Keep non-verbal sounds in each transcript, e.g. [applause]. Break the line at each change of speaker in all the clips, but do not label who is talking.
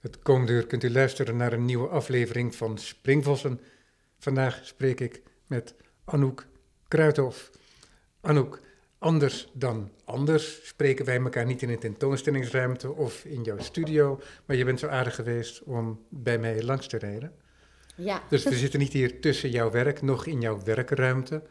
Het komende uur kunt u luisteren naar een nieuwe aflevering van Springvossen. Vandaag spreek ik met Anouk Kruithof. Anouk, anders dan anders spreken wij elkaar niet in een tentoonstellingsruimte of in jouw studio, maar je bent zo aardig geweest om bij mij langs te rijden.
Ja.
Dus we zitten niet hier tussen jouw werk, nog in jouw werkruimte.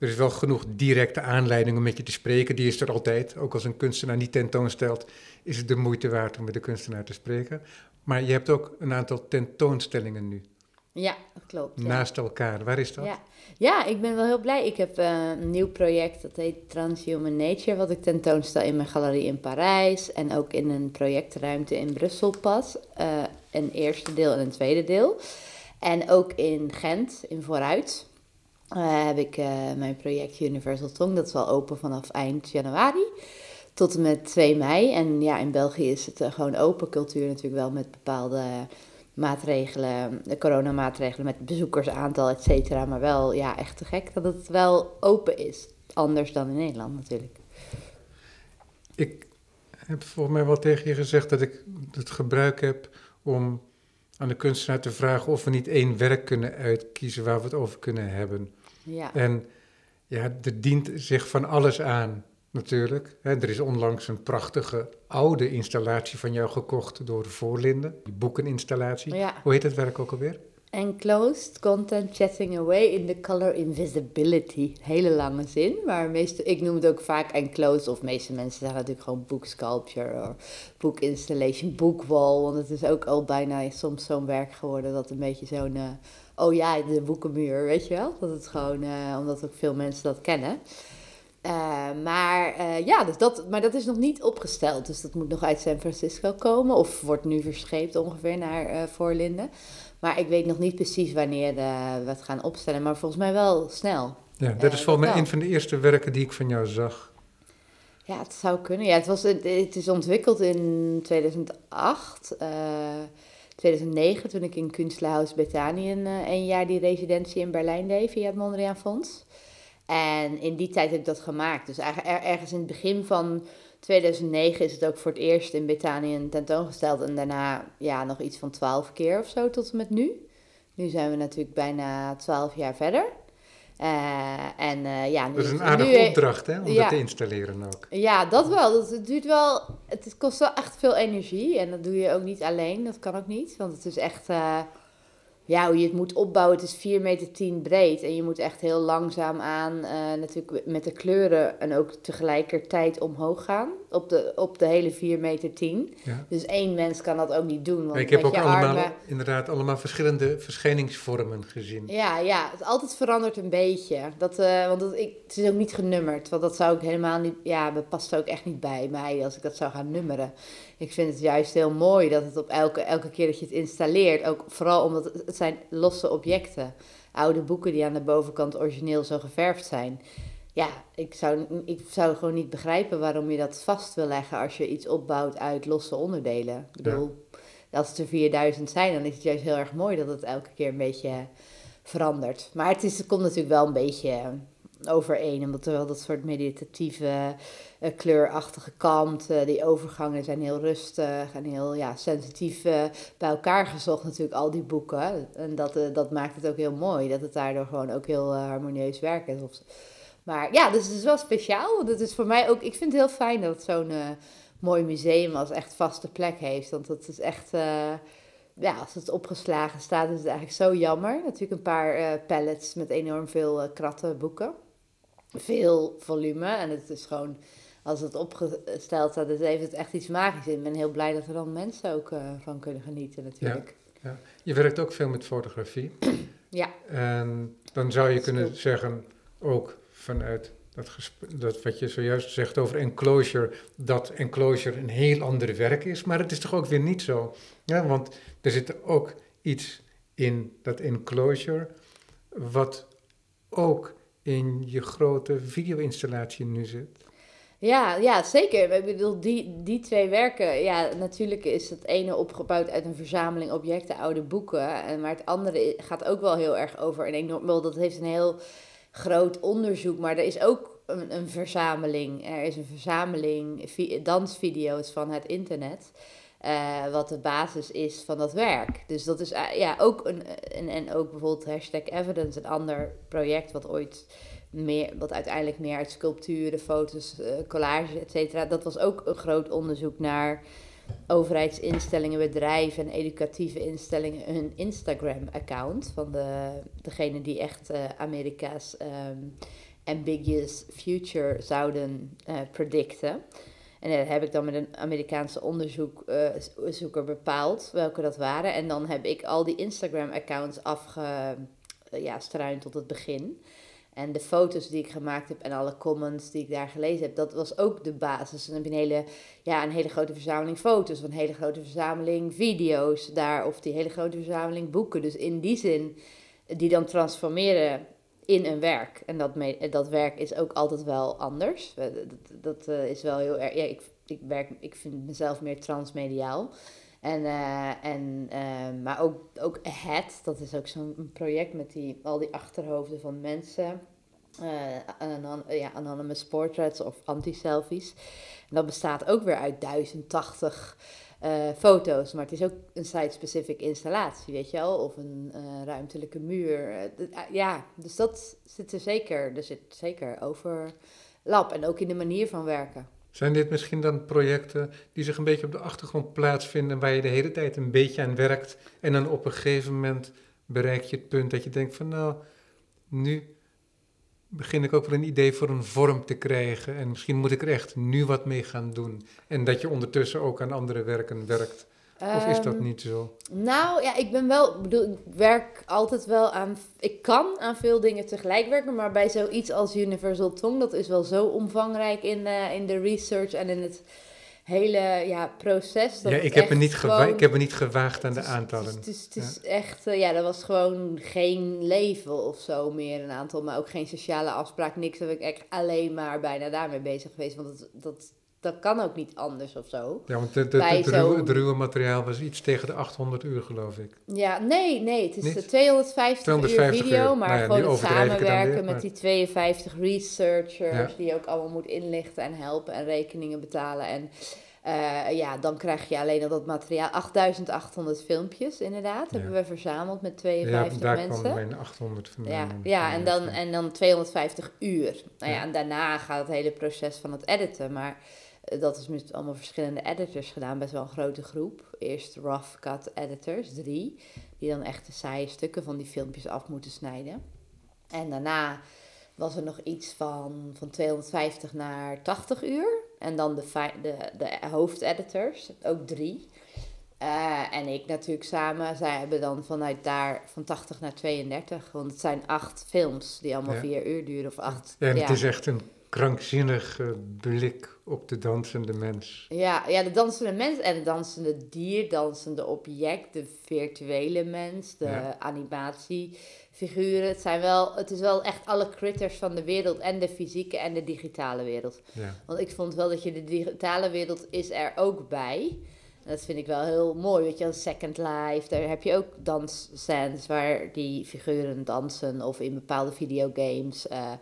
Er is wel genoeg directe aanleiding om met je te spreken. Die is er altijd. Ook als een kunstenaar niet tentoonstelt, is het de moeite waard om met de kunstenaar te spreken. Maar je hebt ook een aantal tentoonstellingen nu.
Ja, dat klopt. Ja.
Naast elkaar. Waar is dat?
Ja. ja, ik ben wel heel blij. Ik heb uh, een nieuw project, dat heet Transhuman Nature, wat ik tentoonstel in mijn galerie in Parijs. En ook in een projectruimte in Brussel pas. Uh, een eerste deel en een tweede deel. En ook in Gent, in Vooruit. Uh, heb ik uh, mijn project Universal Tongue. Dat is al open vanaf eind januari tot en met 2 mei. En ja, in België is het uh, gewoon open cultuur natuurlijk wel met bepaalde maatregelen, de coronamaatregelen met bezoekersaantal, et cetera. Maar wel ja, echt te gek dat het wel open is. Anders dan in Nederland natuurlijk.
Ik heb volgens mij wel tegen je gezegd dat ik het gebruik heb om aan de kunstenaar te vragen of we niet één werk kunnen uitkiezen waar we het over kunnen hebben.
Ja.
En ja, er dient zich van alles aan, natuurlijk. Er is onlangs een prachtige oude installatie van jou gekocht door Voorlinden, die boekeninstallatie.
Ja.
Hoe heet het werk ook alweer?
Enclosed Content Chatting Away in the Color Invisibility. Hele lange zin, maar meeste, ik noem het ook vaak enclosed, of meeste mensen zeggen natuurlijk gewoon book sculpture of book installation, bookwall. Want het is ook al bijna soms zo'n werk geworden dat een beetje zo'n, uh, oh ja, de boekenmuur, weet je wel? Dat het gewoon, uh, omdat ook veel mensen dat kennen. Uh, maar uh, ja, dus dat, maar dat is nog niet opgesteld. Dus dat moet nog uit San Francisco komen. Of wordt nu verscheept ongeveer naar Voorlinden. Maar ik weet nog niet precies wanneer we het gaan opstellen. Maar volgens mij wel snel.
Ja, dat is volgens mij een van de eerste werken die ik van jou zag.
Ja, het zou kunnen. Ja, het, was, het is ontwikkeld in 2008. 2009, toen ik in Kunstlerhuis Bethanien een, een jaar die residentie in Berlijn deed via het Mondriaan Fonds. En in die tijd heb ik dat gemaakt. Dus eigenlijk ergens in het begin van 2009 is het ook voor het eerst in Bethanien tentoongesteld. En daarna ja, nog iets van twaalf keer of zo tot en met nu. Nu zijn we natuurlijk bijna twaalf jaar verder. Uh, en, uh, ja, nu,
dat is een aardige
nu,
opdracht hè, om
ja,
dat te installeren ook.
Ja, dat wel. Dat, het duurt wel. Het kost wel echt veel energie. En dat doe je ook niet alleen. Dat kan ook niet. Want het is echt. Ja, hoe je het moet opbouwen. Het is 4 meter 10 breed. En je moet echt heel langzaam aan, uh, natuurlijk met de kleuren en ook tegelijkertijd omhoog gaan. Op de, op de hele 4 meter 10.
Ja.
Dus één mens kan dat ook niet doen. Want
Maar ik heb ook allemaal,
armen,
inderdaad allemaal verschillende verschijningsvormen gezien.
Ja, ja, het altijd verandert een beetje. Dat, uh, want dat, ik, het is ook niet genummerd. Want dat zou ik helemaal niet. Ja, dat past ook echt niet bij mij als ik dat zou gaan nummeren. Ik vind het juist heel mooi dat het op elke, elke keer dat je het installeert, ook vooral omdat het, het zijn losse objecten. Oude boeken die aan de bovenkant origineel zo geverfd zijn. Ja, ik zou, ik zou gewoon niet begrijpen waarom je dat vast wil leggen als je iets opbouwt uit losse onderdelen. Ik bedoel, als het er 4000 zijn, dan is het juist heel erg mooi dat het elke keer een beetje verandert. Maar het, is, het komt natuurlijk wel een beetje overeen, omdat er wel dat soort meditatieve, uh, kleurachtige kant, uh, die overgangen zijn heel rustig en heel ja, sensitief uh, bij elkaar gezocht natuurlijk, al die boeken. En dat, dat maakt het ook heel mooi, dat het daardoor gewoon ook heel harmonieus werkt. Of, maar ja, dus het is wel speciaal, het is voor mij ook, ik vind het heel fijn dat zo'n mooi museum als echt vaste plek heeft, want het is echt ja, als het opgeslagen staat, is het eigenlijk zo jammer. Natuurlijk een paar pallets met enorm veel uh, kratten boeken. Veel volume. En het is gewoon, als het opgesteld staat, dus heeft het echt iets magisch in. Ik ben heel blij dat er dan mensen ook uh, van kunnen genieten natuurlijk.
Ja, ja. Je werkt ook veel met fotografie. [clears throat]
ja.
En dan zou je kunnen zeggen, ook vanuit dat, dat wat je zojuist zegt over enclosure, dat enclosure een heel ander werk is. Maar het is toch ook weer niet zo. Ja, want er zit ook iets in dat enclosure, wat ook in je grote video-installatie nu zit.
Ja, ja, zeker. Ik bedoel, die, die twee werken, ja, natuurlijk is het ene opgebouwd uit een verzameling objecten, oude boeken. En, maar het andere gaat ook wel heel erg over een enorm, dat heeft een heel groot onderzoek, maar er is ook een, een verzameling. Er is een verzameling dansvideo's van het internet. Eh, wat de basis is van dat werk. Dus dat is eh, ja, ook een, en, ook bijvoorbeeld hashtag evidence, een ander project wat ooit meer, wat uiteindelijk meer uit sculpturen, foto's, uh, collages, et cetera. Dat was ook een groot onderzoek naar overheidsinstellingen, bedrijven en educatieve instellingen hun Instagram-account van de, degene die echt Amerika's um, ambiguous future zouden predicten. En dat heb ik dan met een Amerikaanse onderzoeker bepaald welke dat waren. En dan heb ik al die Instagram-accounts afgestruind ja, tot het begin. En de foto's die ik gemaakt heb en alle comments die ik daar gelezen heb, dat was ook de basis. En dan heb je een hele, ja, een hele grote verzameling foto's, een hele grote verzameling video's daar, of die hele grote verzameling boeken. Dus in die zin, die dan transformeren in een werk. En dat, dat werk is ook altijd wel anders. Dat, dat uh, is wel heel erg. Ja, ik, ik, werk, ik vind mezelf meer transmediaal. En, uh, en, uh, maar ook, ook Ahead, dat is ook zo'n project met die, al die achterhoofden van mensen. Anon ja, anonymous portraits of anti-selfies. Dat bestaat ook weer uit 1080 uh, foto's, maar het is ook een site-specific installatie, weet je wel, of een uh, ruimtelijke muur. Uh, ja, dus dat zit er zeker, er zit zeker overlap en ook in de manier van werken.
Zijn dit misschien dan projecten die zich een beetje op de achtergrond plaatsvinden, waar je de hele tijd een beetje aan werkt en dan op een gegeven moment bereik je het punt dat je denkt van nou, nu begin ik ook wel een idee voor een vorm te krijgen. En misschien moet ik er echt nu wat mee gaan doen. En dat je ondertussen ook aan andere werken werkt. Of is dat ehm, niet zo?
Nou ja, ik ben wel, bedoel, ik werk altijd wel aan, ik kan aan veel dingen tegelijk werken, maar bij zoiets als Universal Tongue, dat is wel zo omvangrijk in, in de research en in het hele ja, proces.
Dat ja, ik heb, me niet gewoon, ik heb me niet gewaagd aan de aantallen.
Het is, het is, het is echt, uh, ja, dat was gewoon geen leven of zo meer een aantal, maar ook geen sociale afspraak, niks. heb ik echt alleen maar bijna daarmee bezig geweest, want dat, dat, dat kan ook niet anders of zo.
Ja, want het, ruwe, het, ruwe, materiaal was iets tegen de 800 uur, geloof ik.
Ja, nee, nee, het is de 250, 250 uur video, maar nou ja, gewoon het samenwerken met die 52 researchers, die je ook allemaal moet inlichten en helpen en rekeningen betalen en... Uh, ja, dan krijg je alleen al dat materiaal. 8800 filmpjes, inderdaad, hebben we verzameld met 52
ja, daar
mensen.
Daar kwam 800 vandaan.
Ja, ja en, dan, en dan 250 uur. Nou ja, en daarna gaat het hele proces van het editen. Maar dat is met allemaal verschillende editors gedaan, best wel een grote groep. Eerst rough cut editors, drie, die dan echt de saaie stukken van die filmpjes af moeten snijden. En daarna was er nog iets van, van 250 naar 80 uur. En dan de, de, de hoofdeditors, ook drie. Uh, en ik natuurlijk samen. Zij hebben dan vanuit daar van 80 naar 32. Want het zijn acht films die allemaal ja. vier uur duren of acht.
Ja, en het is echt een krankzinnige blik op de dansende mens.
Ja, ja, de dansende mens en de dansende dier, dansende object, de virtuele mens, de ja. animatiefiguren. Het, zijn wel, het is wel echt alle critters van de wereld en de fysieke en de digitale wereld.
Ja.
Want ik vond wel dat je de digitale wereld is er ook bij. En dat vind ik wel heel mooi. Weet je, een Second Life, daar heb je ook dansscènes waar die figuren dansen of in bepaalde videogames. Uh,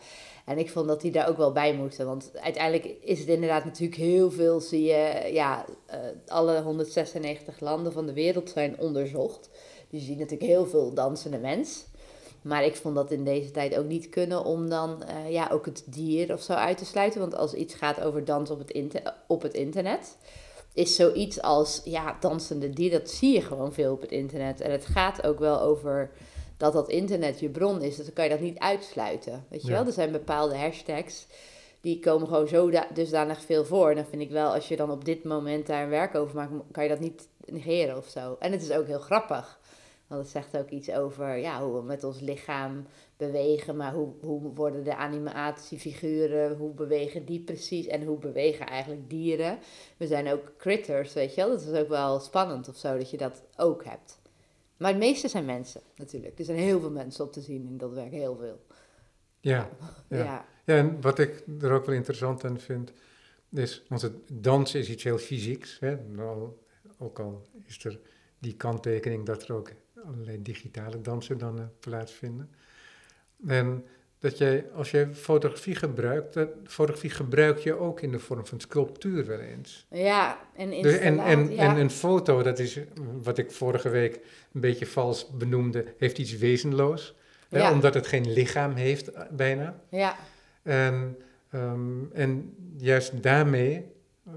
en ik vond dat die daar ook wel bij moesten. Want uiteindelijk is het inderdaad natuurlijk heel veel, zie je, ja, uh, alle 196 landen van de wereld zijn onderzocht. Dus je ziet natuurlijk heel veel dansende mens. Maar ik vond dat in deze tijd ook niet kunnen om dan uh, ja, ook het dier of zo uit te sluiten. Want als iets gaat over dans op het, op het internet, is zoiets als ja, dansende dier, dat zie je gewoon veel op het internet. En het gaat ook wel over dat dat internet je bron is, dus dan kan je dat niet uitsluiten. Weet je wel? Er zijn bepaalde hashtags die komen gewoon zo dusdanig veel voor. En dan vind ik wel, als je dan op dit moment daar een werk over maakt, kan je dat niet negeren of zo. En het is ook heel grappig. Want het zegt ook iets over ja, hoe we met ons lichaam bewegen, maar hoe, hoe worden de animatiefiguren, hoe bewegen die precies en hoe bewegen eigenlijk dieren. We zijn ook critters, weet je wel. Dat is ook wel spannend of zo, dat je dat ook hebt. Maar het meeste zijn mensen natuurlijk. Er zijn heel veel mensen op te zien in dat werk, heel veel.
Ja, ja. ja. ja en wat ik er ook wel interessant aan vind, is, want het dansen is iets heel fysieks. Hè? Ook al is er die kanttekening dat er ook allerlei digitale dansen dan uh, plaatsvinden. En dat jij, als je fotografie gebruikt, dat fotografie gebruik je ook in de vorm van sculptuur wel eens.
Ja, en
Dus en, en,
ja.
en een foto, dat is wat ik vorige week een beetje vals benoemde, heeft iets wezenloos. Hè,
Ja.
omdat het geen lichaam heeft, eh, bijna.
ja,
En, ehm, en juist daarmee, eh,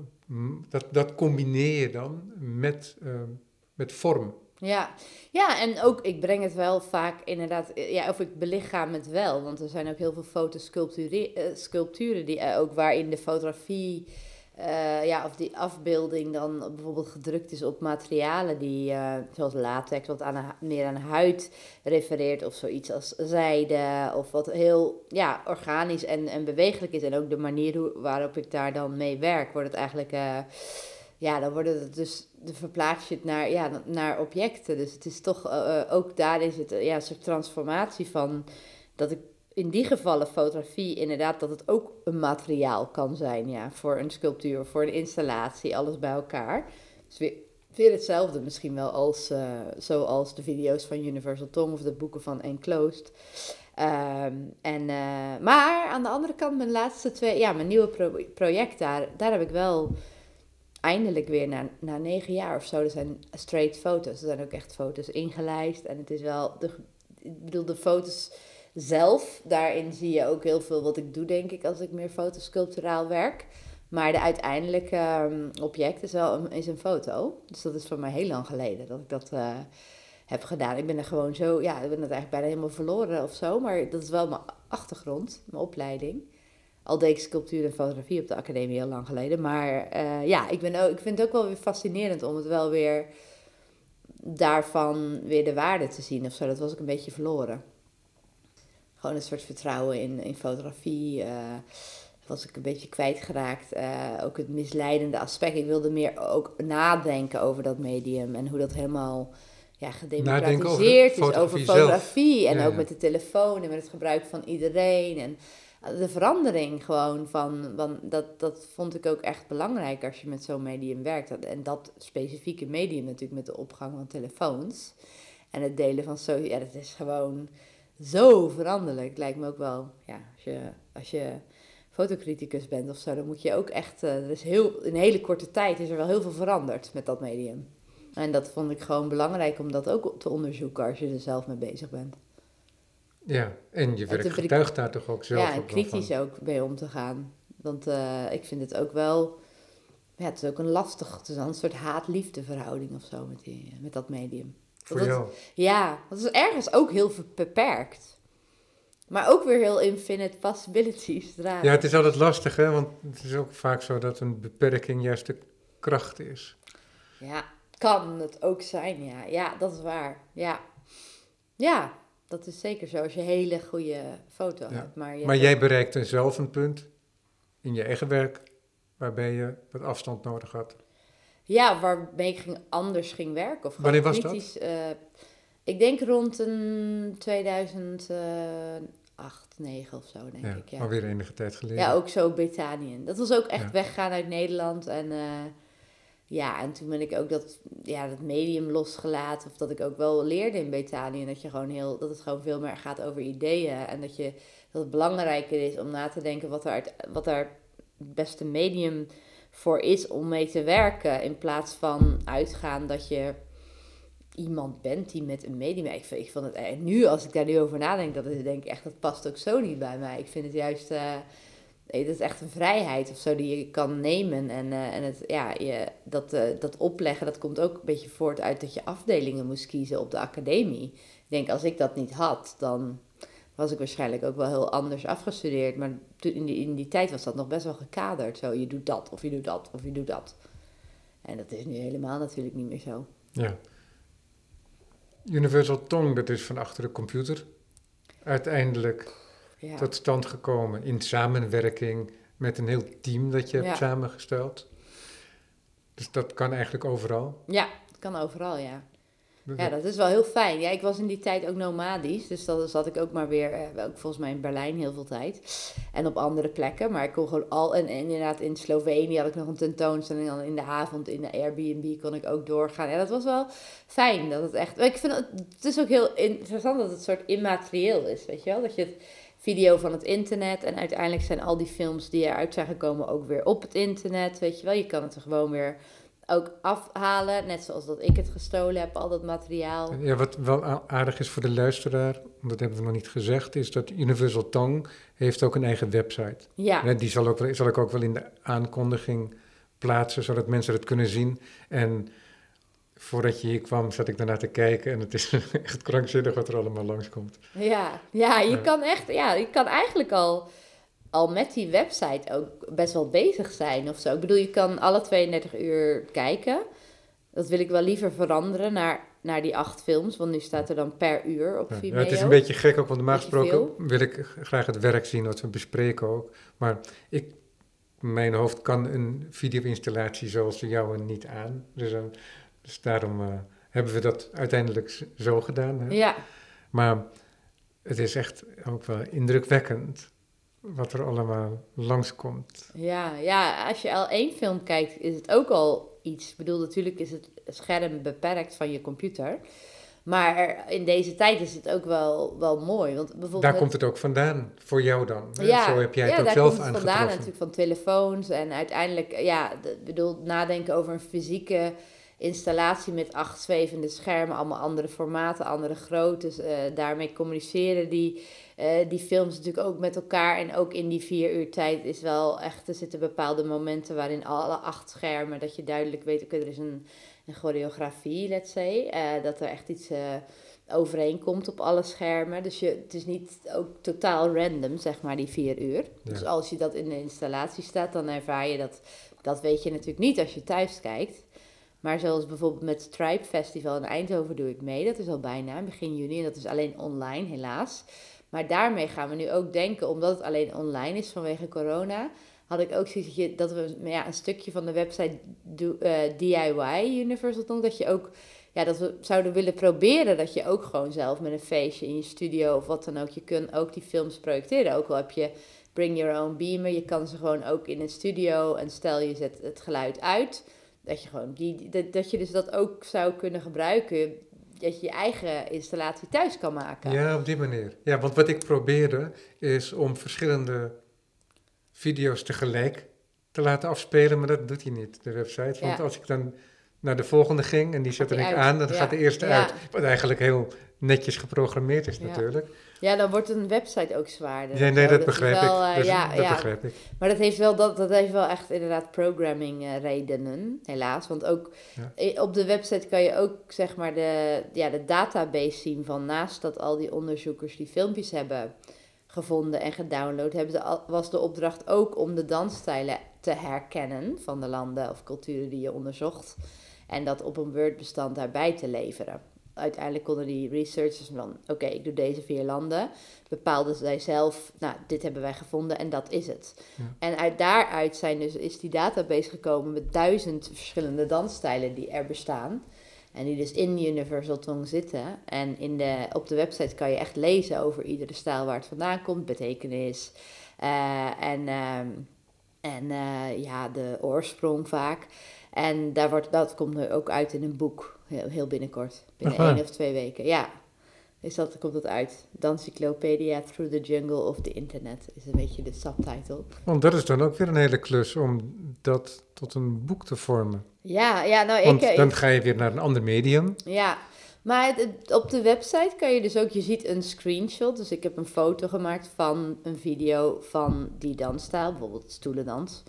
dat, dat combineer je dan met, ehm, met vorm.
Ja. ja, en ook ik breng het wel vaak inderdaad, eh, ja, of ik belichaam het wel, want er zijn ook heel veel fotosculpturen eh, sculpturen die eh, ook waarin de fotografie, ja, of die afbeelding dan bijvoorbeeld gedrukt is op materialen die, zoals latex, wat aan meer aan huid refereert, of zoiets als zijde, of wat heel ja, organisch en, en bewegelijk is. En ook de manier waarop ik daar dan mee werk, wordt het eigenlijk. Ja, dan wordt het dus, de verplaats je het naar, ja, naar objecten. Dus het is toch, eh, eh, ook daar is het eh, ja, een soort transformatie van, dat ik in die gevallen fotografie inderdaad, dat het ook een materiaal kan zijn, ja, voor een sculptuur, voor een installatie, alles bij elkaar. Dus weer, weer hetzelfde misschien wel als, zoals de video's van Universal Tong of de boeken van Enclosed. Ehm, en, maar aan de andere kant, mijn laatste twee, ja, mijn nieuwe pro- project daar, daar heb ik wel eindelijk weer na, na negen jaar of zo, er zijn straight foto's. Er zijn ook echt foto's ingelijst. En het is wel, de, ik bedoel, de foto's zelf, daarin zie je ook heel veel wat ik doe, denk ik, als ik meer fotosculpturaal werk. Maar de uiteindelijke ehm, object is wel een, is een foto. Dus dat is voor mij heel lang geleden dat ik dat eh, heb gedaan. Ik ben er gewoon zo, ja, ik ben het eigenlijk bijna helemaal verloren of zo. Maar dat is wel mijn achtergrond, mijn opleiding. Al deed ik sculptuur en fotografie op de academie heel lang geleden. Maar eh, ja, ik, ben ook, ik vind het ook wel weer fascinerend om het wel weer daarvan weer de waarde te zien of zo. Dat was ik een beetje verloren. Gewoon een soort vertrouwen in, in fotografie. eh, was ik een beetje kwijtgeraakt. Eh, ook het misleidende aspect. Ik wilde meer ook nadenken over dat medium en hoe dat helemaal ja,
over
gedemocratiseerd is. Over
fotografie zelf.
en
Ja,
ook
ja.
met de telefoon en met het gebruik van iedereen. En de verandering gewoon van, van dat, dat vond ik ook echt belangrijk als je met zo'n medium werkt. En dat specifieke medium natuurlijk met de opgang van telefoons en het delen van zo, ja, dat is gewoon zo veranderlijk. Lijkt me ook wel, ja, als je, als je fotocriticus bent of zo, dan moet je ook echt, eh, er is heel, in een hele korte tijd is er wel heel veel veranderd met dat medium. En dat vond ik gewoon belangrijk om dat ook te onderzoeken als je er zelf mee bezig bent.
Ja, en je
te
werk
bri-
getuigt daar toch ook zelf
ja, en
ook van.
kritisch ook mee om te gaan. Want eh, ik vind het ook wel, ja, het is ook een lastig, het is een soort haat-liefde verhouding of zo met, die, met dat medium.
Voor
dat-
jou.
Ja, dat is ergens ook heel beperkt. Maar ook weer heel infinite possibilities. Raar.
Ja, het is altijd lastig, hè, want het is ook vaak zo dat een beperking juist de kracht is.
Ja, kan het ook zijn, ja. Ja, dat is waar. Ja, ja dat is zeker zo als je een hele goede foto
Ja.
hebt. Maar, je
Maar jij bereikte zelf een punt in je eigen werk waarbij je wat afstand nodig had.
Ja, waarmee ik ging, anders ging werken. Of
Wanneer was dat?
kritisch, eh, ik denk rond een 2008, 9 of zo, denk
Ja,
ik. Ja.
alweer enige tijd geleden.
Ja, ook zo Betaniën. Dat was ook echt
Ja.
weggaan uit Nederland. En eh, ja, en toen ben ik ook dat, ja, dat medium losgelaten. Of dat ik ook wel leerde in Betanië. Dat, je gewoon heel, dat het gewoon veel meer gaat over ideeën. En dat, je, dat het belangrijker is om na te denken wat uit- wat er het beste medium voor is om mee te werken. In plaats van uitgaan dat je iemand bent die met een medium... Ik, vind- ik vond het, en nu, als ik daar nu over nadenk, dat is, denk ik echt, dat past ook zo niet bij mij. Ik vind het juist... eh, Dat is echt een vrijheid of zo die je kan nemen. En, eh, en het, ja, je, dat, eh, dat opleggen, dat komt ook een beetje voort uit dat je afdelingen moest kiezen op de academie. Ik denk, als ik dat niet had, dan was ik waarschijnlijk ook wel heel anders afgestudeerd. Maar in die, in die tijd was dat nog best wel gekaderd. Zo, je doet dat, of je doet dat, of je doet dat. En dat is nu helemaal natuurlijk niet meer zo.
Ja. Universal Tong, dat is van achter de computer. Uiteindelijk
Ja,
tot stand gekomen in samenwerking met een heel team dat je hebt samengesteld. Dus dat kan eigenlijk overal.
ja het kan overal, ja.
Dat-
Ja, dat is wel heel fijn. Ja, ik was in die tijd ook nomadisch. Dus dan zat ik ook maar weer, eh, ook volgens mij in Berlijn heel veel tijd. En op andere plekken. Maar ik kon gewoon al, en, en inderdaad in Slovenië had ik nog een tentoonstelling. En dan in de avond in de Airbnb kon ik ook doorgaan. Ja, dat was wel fijn. Dat het echt, ik vind het, het is ook heel interessant dat het soort immaterieel is, weet je wel. Dat je het video van het internet. En uiteindelijk zijn al die films die eruit zijn gekomen ook weer op het internet. Weet je wel, je kan het er gewoon weer ook afhalen. Net zoals dat ik het gestolen heb, al dat materiaal.
Ja, wat wel aardig is voor de luisteraar, dat hebben we nog niet gezegd, is dat Universal Tongue heeft ook een eigen website.
Ja.
Die zal, ook, zal ik ook wel in de aankondiging plaatsen, zodat mensen het kunnen zien. En voordat je hier kwam, zat ik daarna te kijken en het is [laughs] echt krankzinnig wat er allemaal langskomt.
Ja, ja je
Ja.
kan echt, ja, je kan eigenlijk al, al met die website ook best wel bezig zijn of zo. Ik bedoel, je kan alle 32 uur kijken. Dat wil ik wel liever veranderen naar, naar die acht films, want nu staat er dan per uur op Vimeo.
ja, het is een beetje gek ook, want normaal gesproken wil ik graag het werk zien wat we bespreken ook. Maar ik, mijn hoofd kan een video-installatie zoals de jouwe niet aan. Dus, eh, dus daarom eh, hebben we dat uiteindelijk zo gedaan. Hè?
Ja,
Maar het is echt ook wel indrukwekkend wat er allemaal langskomt.
ja, ja, als je al één film kijkt, is het ook al iets. Ik bedoel, natuurlijk is het scherm beperkt van je computer. Maar in deze tijd is het ook wel, wel mooi. Want bijvoorbeeld
Daar komt het ook vandaan, voor jou dan.
Ja,
Zo heb jij het
ja,
ook
daar
zelf
komt het vandaan natuurlijk van telefoons en uiteindelijk, ja, bedoel, nadenken over een fysieke installatie met acht zwevende schermen, allemaal andere formaten, andere groottes, eh, daarmee communiceren die, eh, die films natuurlijk ook met elkaar en ook in die vier uur tijd is wel echt, er zitten bepaalde momenten waarin alle acht schermen, dat je duidelijk weet, oké, er is een, een choreografie, let's say, eh, dat er echt iets... overeenkomt op alle schermen. Dus je, het is niet ook totaal random, zeg maar, die vier uur.
Ja.
Dus als je dat in de installatie staat, dan ervaar je dat. Dat weet je natuurlijk niet als je thuis kijkt. Maar zoals bijvoorbeeld met Stripe Festival in Eindhoven doe ik mee. Dat is al bijna begin juni en dat is alleen online, helaas. Maar daarmee gaan we nu ook denken, omdat het alleen online is vanwege corona, had ik ook zoiets dat we ja, een stukje van de website do, eh, DIY Universal Tongue, dat je ook ja, dat we zouden willen proberen dat je ook gewoon zelf met een feestje in je studio of wat dan ook, je kunt ook die films projecteren. Ook al heb je bring your own beamer, je kan ze gewoon ook in een studio en stel je zet het geluid uit, dat je gewoon die, dat, dat je dus dat ook zou kunnen gebruiken, dat je je eigen installatie thuis kan maken.
Ja, op die manier. Ja, want wat ik probeerde is om verschillende video's tegelijk te laten afspelen, maar dat doet hij niet, de website. Want
Ja.
als ik dan naar de volgende ging en die zette ik aan, dan
Ja.
gaat de eerste
Ja.
uit. Wat eigenlijk heel netjes geprogrammeerd is natuurlijk.
Ja, dan wordt een website ook zwaarder.
Nee,
zo.
dat begrijp
wel,
ik.
eh, ja,
dat
ja.
begrijp ik.
Maar dat heeft wel, dat, dat heeft wel echt inderdaad programming eh, redenen, helaas. Want ook
Ja.
eh, op de website kan je ook zeg maar de, ja, de database zien van naast dat al die onderzoekers die filmpjes hebben gevonden en gedownload, hebben ze al, was de opdracht ook om de dansstijlen te herkennen van de landen of culturen die je onderzocht. En dat op een Word-bestand daarbij te leveren. Uiteindelijk konden die researchers dan, oké, ik doe deze vier landen. Bepaalden zij zelf, nou, dit hebben wij gevonden en dat is het.
Ja.
En uit daaruit zijn dus, is die database gekomen met duizend verschillende dansstijlen die er bestaan. En die dus in Universal Tongue zitten. En in de, op de website kan je echt lezen over iedere stijl waar het vandaan komt, betekenis. eh, en ehm, en eh, ja, de oorsprong vaak. En daar wordt, dat komt nu ook uit in een boek, heel, heel binnenkort. Binnen
waar?
één of twee weken, ja. Dus dat komt het uit. Dancyclopedia Through the Jungle of the Internet is een beetje de subtitle.
Want dat is dan ook weer een hele klus om dat tot een boek te vormen.
Ja, ja nou
Want
ik... eh,
dan ga je weer naar een ander medium.
Ja, maar het- het- op de website kan je dus ook, je ziet een screenshot. Dus ik heb een foto gemaakt van een video van die dansstijl, bijvoorbeeld stoelendans.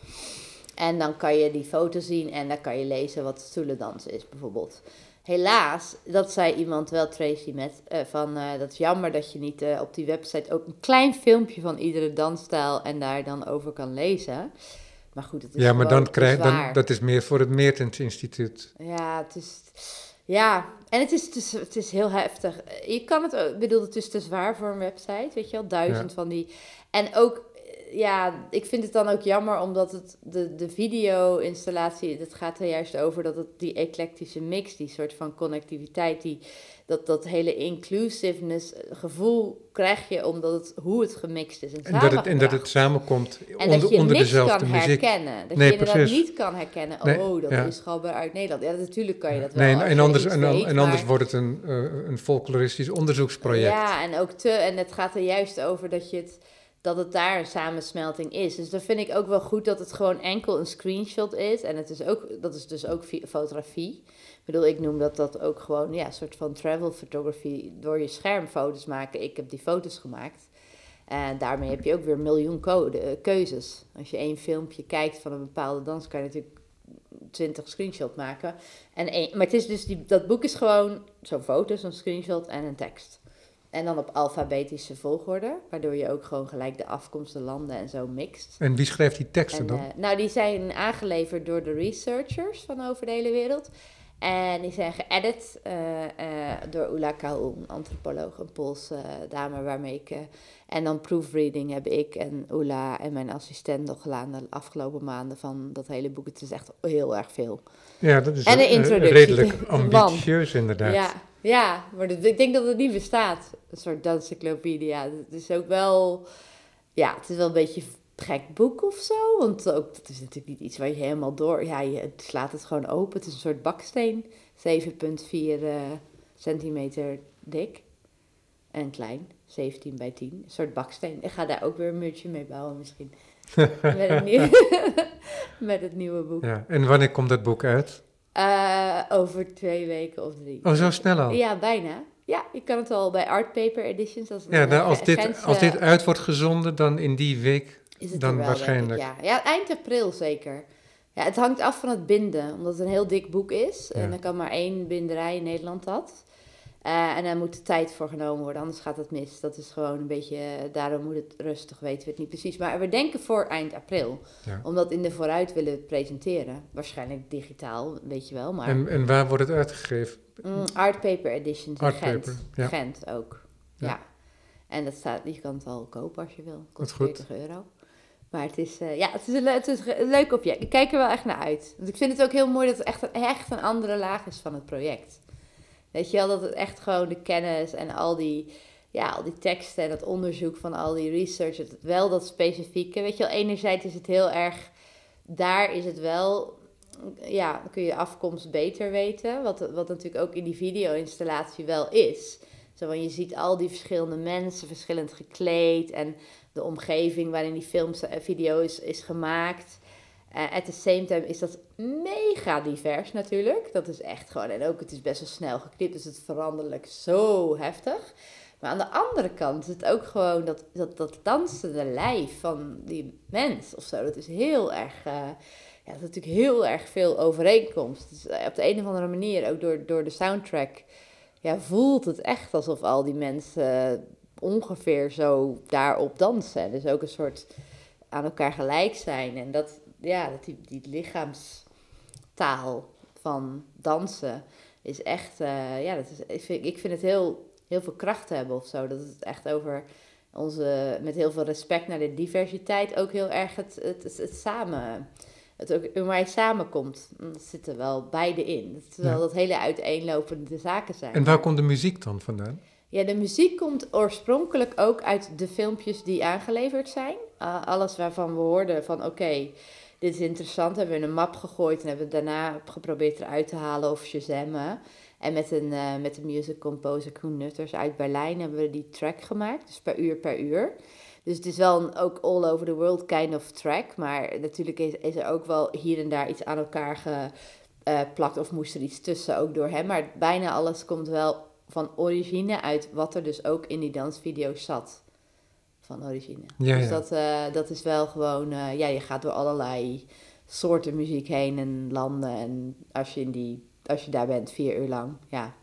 En dan kan je die foto zien en dan kan je lezen wat stoelendans is, bijvoorbeeld. Helaas, dat zei iemand wel, Tracy, met eh, van eh, dat is jammer dat je niet eh, op die website ook een klein filmpje van iedere dansstijl en daar dan over kan lezen. Maar goed, het is
Ja, maar dan krijg dan, dat is meer voor het Meertens Instituut.
Ja, het is. Ja, en het is, het is, het is heel heftig. Je kan het ook, ik bedoel, het is te zwaar voor een website, weet je wel, duizend van die. En ook, ja, ik vind het dan ook jammer omdat het de, de video-installatie, het gaat er juist over dat het die eclectische mix, die soort van connectiviteit, die, dat, dat hele inclusiveness gevoel krijg je omdat het, hoe het gemixt is. En,
En dat het, en dat het samenkomt
en
onder,
dat je
onder
niks
dezelfde
kan
muziek.
herkennen. Dat
Nee,
je inderdaad
precies.
niet kan herkennen,
Nee,
oh, dat
ja.
is gewoon uit Nederland. Ja, natuurlijk kan je dat wel.
Nee, en, anders, en, dan-
weet,
en anders wordt het een, eh, een folkloristisch onderzoeksproject.
Ja, en ook te, en het gaat er juist over dat je het, dat het daar een samensmelting is. Dus dat vind ik ook wel goed dat het gewoon enkel een screenshot is. En het is ook, dat is dus ook fi- fotografie. Ik bedoel, ik noem dat dat ook gewoon, ja, een soort van travel photography. Door je scherm foto's maken. Ik heb die foto's gemaakt. En daarmee heb je ook weer een miljoen code, eh, keuzes. Als je één filmpje kijkt van een bepaalde dans, kan je natuurlijk 20 screenshot maken. En één, maar het is dus die, dat boek is gewoon zo'n foto, zo'n screenshot en een tekst. En dan op alfabetische volgorde, waardoor je ook gewoon gelijk de afkomst, de landen en zo mixt.
En wie schrijft die teksten
En,
dan?
eh, nou, die zijn aangeleverd door de researchers van over de hele wereld. En die zijn geëdit eh, eh, door Ula Kaul, een antropoloog, een Poolse dame waarmee ik... en dan proofreading heb ik en Ula en mijn assistent nog gedaan de afgelopen maanden van dat hele boek. Het is echt heel erg veel.
ja, dat is
en een introductie.
redelijk [laughs] ambitieus inderdaad.
Ja, ja maar dat- ik denk dat het niet bestaat. Een soort dansencyclopedia. Het is ook wel... Ja, het is wel een beetje een gek boek of zo. Want ook, het is natuurlijk niet iets waar je helemaal door... Ja, je slaat het gewoon open. Het is een soort baksteen. 7,4 eh, centimeter dik. En klein. 17 bij 10. Een soort baksteen. Ik ga daar ook weer een muurtje mee bouwen misschien. [laughs] met, het nieuwe, [laughs] met het nieuwe boek.
Ja, En wanneer komt dat boek uit?
Eh, over twee weken of drie.
Oh, zo snel al?
Ja, bijna. Ja, je kan het al bij Art Paper Editions. Als,
Ja, nou,
eh,
als, dit, als dit uit wordt gezonden, dan in die week.
is het
dan
wel, ik,
waarschijnlijk.
ja. ja, eind april zeker. Ja, het hangt af van het binden, omdat het een heel dik boek is.
Ja.
En dan kan maar één binderij in Nederland dat. Eh, en daar moet de tijd voor genomen worden, anders gaat het mis. Dat is gewoon een beetje, eh, daarom moet het rustig, weten we het niet precies. Maar we denken voor eind april,
Ja.
omdat in de vooruit willen we het presenteren. Waarschijnlijk digitaal, weet je wel, maar...
En, en waar wordt het uitgegeven?
Mm, Art Paper Editions in
Art
Gent.
Paper, ja.
Gent ook.
Ja.
Ja. En dat staat, je kan het al kopen als je wil. Kost
Wat goed.
40 euro. Maar het is, eh, ja, het is, een, het is een leuk object. Ik kijk er wel echt naar uit. Want ik vind het ook heel mooi dat het echt een andere laag is van het project. Weet je wel, dat het echt gewoon de kennis en al die, ja, al die teksten en het onderzoek van al die research, het, wel dat specifieke. Weet je wel, enerzijds is het heel erg, daar is het wel, ja, dan kun je afkomst beter weten. Wat, wat natuurlijk ook in die video-installatie wel is. Zo, je ziet al die verschillende mensen, verschillend gekleed en de omgeving waarin die films en video is, is gemaakt. Eh, at the same time is dat mega divers natuurlijk. Dat is echt gewoon, en ook het is best wel snel geknipt, dus het veranderlijk zo heftig. Maar aan de andere kant is het ook gewoon dat, dat, dat dansende lijf van die mens of zo. Dat is heel erg, eh, ja, dat is natuurlijk heel erg veel overeenkomst. Dus eh, op de een of andere manier, ook door, door de soundtrack, ja, voelt het echt alsof al die mensen ongeveer zo daarop dansen. Dus ook een soort aan elkaar gelijk zijn. En dat, ja, dat die, die lichaamstaal van dansen is echt, eh, ja, dat is, ik, vind, ik vind het heel, heel veel kracht hebben of zo. Dat het echt over onze, met heel veel respect naar de diversiteit, ook heel erg het, het, het, het samen, het ook waar je samenkomt. Dat zit er wel beide in. Terwijl
Ja.
dat hele uiteenlopende zaken zijn.
En waar komt de muziek dan vandaan?
Ja, de muziek komt oorspronkelijk ook uit de filmpjes die aangeleverd zijn. Uh, alles waarvan we hoorden van oké, dit is interessant, hebben we in een map gegooid en hebben we daarna geprobeerd eruit te halen of shazammen. En met een, uh, met de music composer Koen Nutters uit Berlijn hebben we die track gemaakt, dus per uur per uur. Dus het is wel een ook all over the world kind of track, maar natuurlijk is, is er ook wel hier en daar iets aan elkaar geplakt of moest er iets tussen ook door hem. Maar bijna alles komt wel van origine uit wat er dus ook in die dansvideo's zat. Van origine.
Ja,
dus
ja.
Dat, uh, dat is wel gewoon, uh, ja, je gaat door allerlei soorten muziek heen en landen. En als je, in die, als je daar bent, vier uur lang, ja.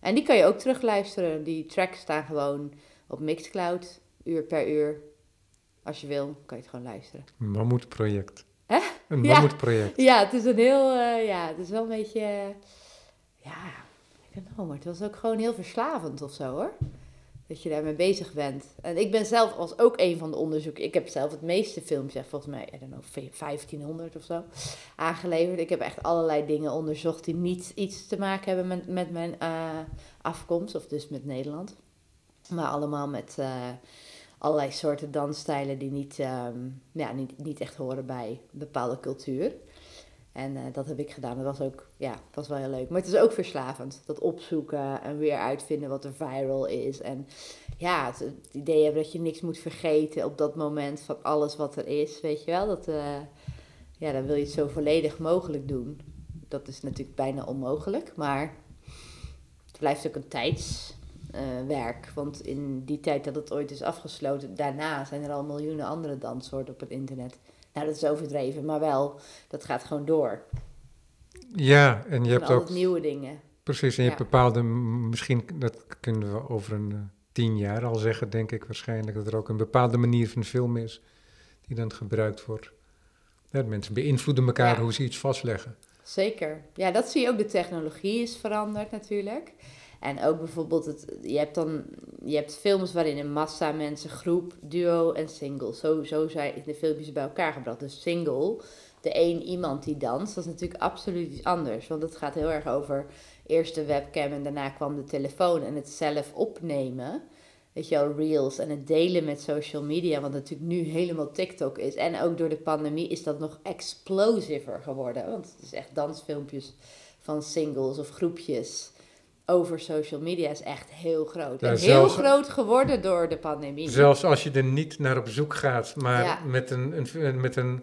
En die kan je ook terugluisteren. Die tracks staan gewoon op Mixcloud, uur per uur. Als je wil, kan je het gewoon luisteren.
Een mammoetproject.
Hè?
Een
Ja.
mammoetproject.
Ja, het is een heel, uh, ja, het is wel een beetje, ja, ik weet niet, maar het was ook gewoon heel verslavend of zo hoor. Dat je daarmee bezig bent. En ik ben zelf als ook een van de onderzoeken. Ik heb zelf het meeste filmpjes, volgens mij, I don't know, 1500 of zo, aangeleverd. Ik heb echt allerlei dingen onderzocht die niet iets te maken hebben met, met mijn uh, afkomst, of dus met Nederland. Maar allemaal met uh, allerlei soorten dansstijlen die niet, um, ja, niet, niet echt horen bij een bepaalde cultuur. En uh, dat heb ik gedaan. Dat was ook, ja, was wel heel leuk. Maar het is ook verslavend. Dat opzoeken en weer uitvinden wat er viral is. En ja, het, idee hebben dat je niks moet vergeten op dat moment van alles wat er is. Weet je wel? Dat, uh, ja, dan wil je het zo volledig mogelijk doen. Dat is natuurlijk bijna onmogelijk. Maar het blijft ook een tijdswerk. Uh, want in die tijd dat het ooit is afgesloten, daarna zijn er al miljoenen andere danssoorten op het internet. Nou, dat is overdreven, maar wel, dat gaat gewoon door.
Ja, en je hebt ook...
nieuwe dingen.
Precies, en je ja. hebt bepaalde, misschien, dat kunnen we over een uh, tien jaar al zeggen, denk ik waarschijnlijk, dat er ook een bepaalde manier van film is die dan gebruikt wordt. Ja, mensen beïnvloeden elkaar ja. hoe ze iets vastleggen.
Zeker. Ja, dat zie je ook. De technologie is veranderd natuurlijk. En ook bijvoorbeeld, het, je, hebt dan, je hebt films waarin een massa mensen, groep, duo en single. Zo, zo zijn de filmpjes bij elkaar gebracht. Dus single, de één iemand die danst, dat is natuurlijk absoluut iets anders. Want het gaat heel erg over eerst de webcam en daarna kwam de telefoon en het zelf opnemen. Weet je reels en het delen met social media, wat natuurlijk nu helemaal TikTok is. En ook door de pandemie is dat nog explosiver geworden. Want het is echt dansfilmpjes van singles of groepjes over social media is echt heel groot. En heel groot geworden door de pandemie.
Zelfs als je er niet naar op zoek gaat, maar ja. met een, een, met een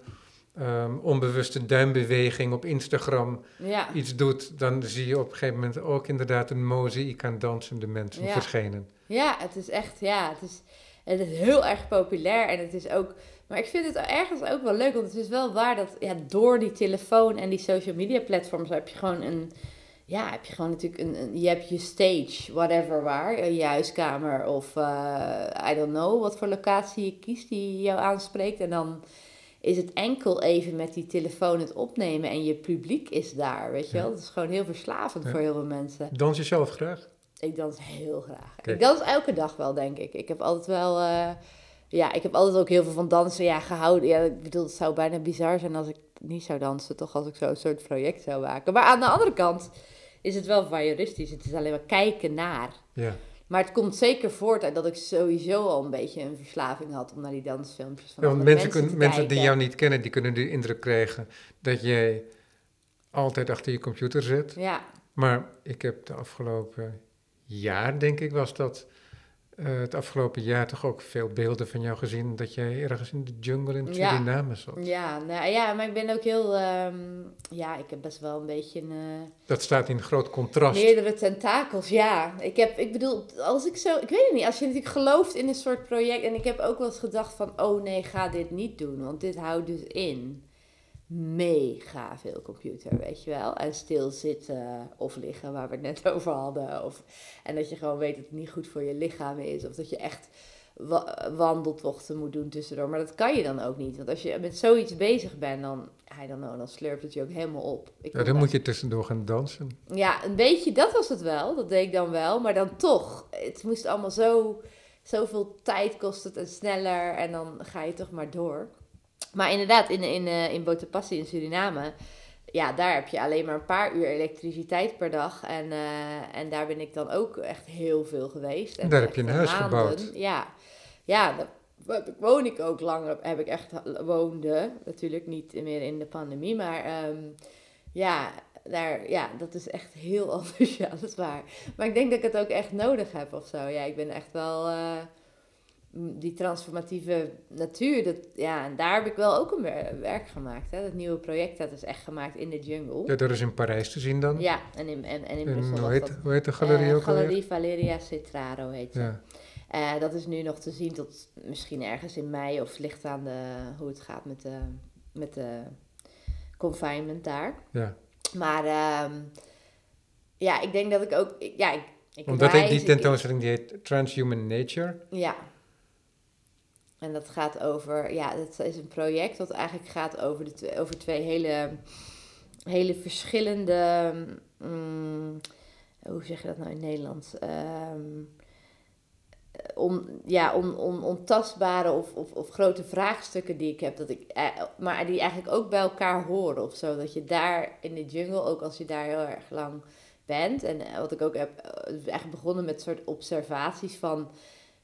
um, onbewuste duimbeweging op Instagram
ja.
iets doet, dan zie je op een gegeven moment ook inderdaad een mozaïek aan dansende mensen verschijnen.
Ja, het is echt, ja, het is, het is heel erg populair en het is ook... Maar ik vind het ergens ook wel leuk, want het is wel waar dat ja, door die telefoon en die social media platforms heb je gewoon een ja, heb je gewoon natuurlijk een, een, je hebt je stage, whatever waar, je huiskamer of uh, I don't know wat voor locatie je kiest die jou aanspreekt. En dan is het enkel even met die telefoon het opnemen en je publiek is daar, weet je wel. Dat is gewoon heel verslavend ja. voor heel veel mensen.
Dans je zelf graag?
Ik dans heel graag. Kijk. Ik dans elke dag wel, denk ik. Ik heb altijd wel... Uh, ja, ik heb altijd ook heel veel van dansen ja, gehouden. Ja, ik bedoel, het zou bijna bizar zijn als ik niet zou dansen, toch als ik zo'n soort project zou maken. Maar aan de andere kant is het wel voyeuristisch. Het is alleen maar kijken naar.
Ja.
Maar het komt zeker voort uit dat ik sowieso al een beetje een verslaving had om naar die dansfilmpjes van
ja,
want
mensen,
mensen,
kunnen, mensen die jou niet kennen, die kunnen de indruk krijgen dat jij altijd achter je computer zit.
Ja.
Maar ik heb de afgelopen jaar, denk ik, was dat uh, het afgelopen jaar toch ook veel beelden van jou gezien dat jij ergens in de jungle in Suriname ja. zat.
Ja, nou, ja, maar ik ben ook heel, um, ja, ik heb best wel een beetje een... Uh,
dat staat in groot contrast.
Meerdere tentakels, ja. Ik heb, ik bedoel, als ik zo, ik weet het niet, als je natuurlijk gelooft in een soort project en ik heb ook wel eens gedacht van, oh nee, ga dit niet doen, want dit houdt dus in mega veel computer, weet je wel. En stilzitten of liggen, waar we het net [laughs] over hadden. Of, en dat je gewoon weet dat het niet goed voor je lichaam is. Of dat je echt wa wandeltochten moet doen tussendoor. Maar dat kan je dan ook niet. Want als je met zoiets bezig bent, dan, don't know, dan slurpt het je ook helemaal op.
Ik ja, dan moet je tussendoor gaan dansen.
Ja, een beetje, dat was het wel. Dat deed ik dan wel. Maar dan toch, het moest allemaal zo, zoveel tijd kosten en sneller. En dan ga je toch maar door. Maar inderdaad, in, in, uh, in Botapassi in Suriname, ja, daar heb je alleen maar een paar uur elektriciteit per dag. En, uh, en daar ben ik dan ook echt heel veel geweest. En
daar heb je een huis maanden. gebouwd.
Ja, ja daar woon ik ook lang, heb ik echt woonde. Natuurlijk niet meer in de pandemie, maar um, ja, daar, ja, dat is echt heel anders. Ja, dat is waar. Maar ik denk dat ik het ook echt nodig heb of zo. Ja, ik ben echt wel... Uh, die transformatieve natuur, dat, ja, en daar heb ik wel ook een werk gemaakt. Hè. Dat nieuwe project, dat is echt gemaakt in de jungle.
Ja, dat is in Parijs te zien dan?
Ja, en in, en, en in Brussel.
Hoe heet, hoe heet de galerie uh, ook
Galerie? Valeria Cetraro heet
ja.
Uh, dat is nu nog te zien tot misschien ergens in mei of ligt aan de, hoe het gaat met de, met de confinement daar.
Ja.
Maar um, ja, ik denk dat ik ook, ja, ik, ik
Omdat reis, die tentoonstelling die heet Transhuman Nature.
Ja. En dat gaat over, ja, het is een project dat eigenlijk gaat over, de over twee hele, hele verschillende, um, hoe zeg je dat nou in Nederlands? Um, om, ja, on, on, ontastbare of, of, of grote vraagstukken die ik heb, dat ik, eh, maar die eigenlijk ook bij elkaar horen of zo. Dat je daar in de jungle, ook als je daar heel erg lang bent, en wat ik ook heb, eigenlijk begonnen met soort observaties van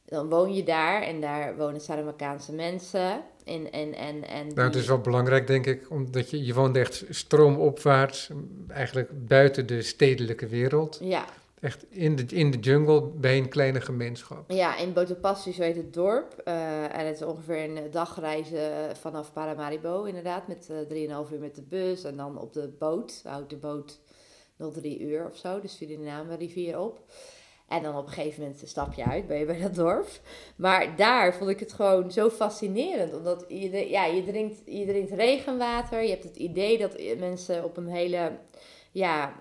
dan woon je daar en daar wonen Saramakaanse mensen. En, en, en, en
Nou, het is wel belangrijk, denk ik, omdat je, je woont echt stroomopwaarts, eigenlijk buiten de stedelijke wereld.
Ja.
Echt in de, in de jungle bij een kleine gemeenschap.
Ja, in Botopassi, zo heet het dorp. Uh, en het is ongeveer een dagreizen vanaf Paramaribo, inderdaad, met uh, 3,5 uur met de bus. En dan op de boot, houdt de boot nog drie uur of zo, dus Suriname rivier op. En dan op een gegeven moment stap je uit, ben je bij dat dorp. Maar daar vond ik het gewoon zo fascinerend. Omdat je, ja, je, drinkt, je drinkt regenwater. Je hebt het idee dat mensen op een hele ja,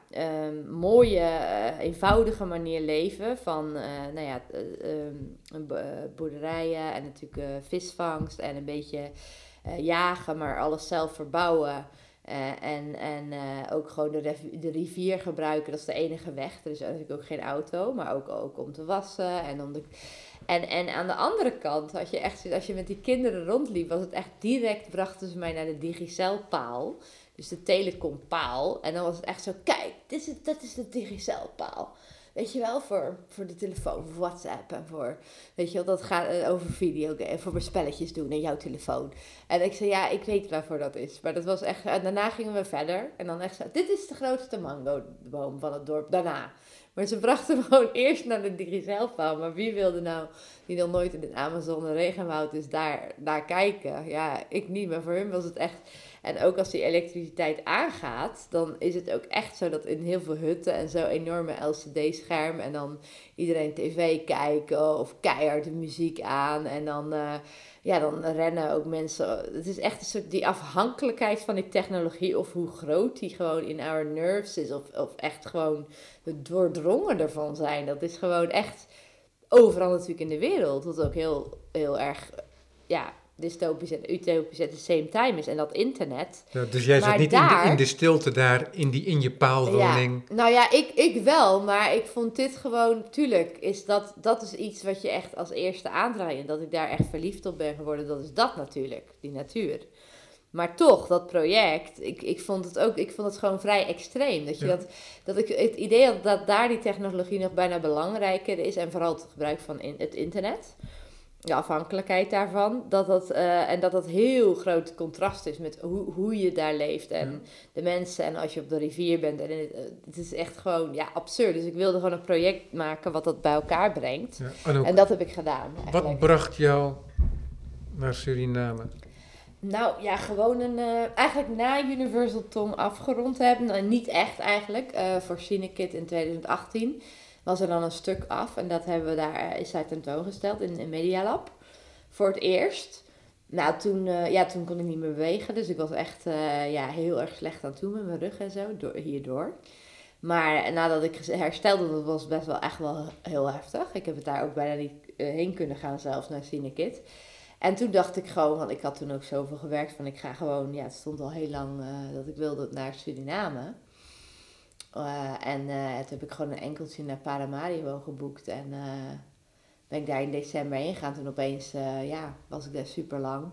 um, mooie, uh, eenvoudige manier leven. Van uh, nou ja, uh, boerderijen en natuurlijk visvangst en een beetje jagen, maar alles zelf verbouwen. Uh, en en uh, ook gewoon de, de, rivier gebruiken, dat is de enige weg. Er is natuurlijk ook geen auto, maar ook, ook om te wassen. En, om de, en, en aan de andere kant, had je echt, als je met die kinderen rondliep, was het echt direct, brachten ze mij naar de Digicel-paal. Dus de telecompaal. En dan was het echt zo, kijk, dit is, dat is de Digicel-paal. Weet je wel, voor, voor de telefoon, voor WhatsApp en voor, weet je wel, dat gaat uh, over video en voor spelletjes doen en jouw telefoon. En ik zei, ja, ik weet waarvoor dat is. Maar dat was echt, en daarna gingen we verder. En dan echt zo, dit is de grootste mangoboom van het dorp, daarna. Maar ze brachten [laughs] gewoon eerst naar de Digicel-paal. Maar wie wilde nou, die nog nooit in het Amazon regenwoud is, daar, daar kijken? Ja, ik niet, maar voor hun was het echt en ook als die elektriciteit aangaat, dan is het ook echt zo dat in heel veel hutten en zo enorme LCD-scherm en dan iedereen tv kijken of keihard de muziek aan en dan, uh, ja, dan rennen ook mensen. Het is echt een soort die afhankelijkheid van die technologie of hoe groot die gewoon in our nerves is of, of echt gewoon het doordrongen ervan zijn. Dat is gewoon echt overal natuurlijk in de wereld, wat ook heel, heel erg ja, dystopisch en utopisch at the same time is. En dat internet.
Ja, dus jij zat niet daar, in, de, in, de, stilte daar, in, die, in je paalwoning?
Ja, nou ja, ik, ik wel. Maar ik vond dit gewoon... Tuurlijk, is dat, dat is iets wat je echt als eerste aandraait. En dat ik daar echt verliefd op ben geworden. Dat is dat natuurlijk, die natuur. Maar toch, dat project, ik, ik vond het ook, ik vond het gewoon vrij extreem. Dat, je dat, dat ik het idee had dat daar die technologie nog bijna belangrijker is. En vooral het gebruik van in, het internet de afhankelijkheid daarvan. Dat dat, uh, en dat dat heel groot contrast is met hoe, hoe je daar leeft en de mensen. En als je op de rivier bent. En het, het, is echt gewoon ja, absurd. Dus ik wilde gewoon een project maken wat dat bij elkaar brengt. Ja, en, en, dat heb ik gedaan.
Eigenlijk. Wat bracht jou naar Suriname?
Nou ja, gewoon een. Uh, eigenlijk na Universal Tong afgerond hebben. Nou, niet echt eigenlijk. Uh, voor Cinekit in 2018 was er dan een stuk af. En dat hebben we daar, eh, is daar tentoongesteld in een Medialab. Voor het eerst. Nou, toen, uh, ja, toen kon ik niet meer bewegen. Dus ik was echt uh, ja, heel erg slecht aan toe met mijn rug en zo, door, hierdoor. Maar nadat ik herstelde, dat was best wel echt wel heel heftig. Ik heb het daar ook bijna niet heen kunnen gaan, zelfs naar Cinekit. En toen dacht ik gewoon, want ik had toen ook zoveel gewerkt van ik ga gewoon, ja, het stond al heel lang dat ik wilde naar Suriname. Uh, en uh, toen heb ik gewoon een enkeltje naar Paramaribo geboekt. En uh, ben ik daar in december heen gegaan. Toen opeens ja, was ik daar super lang.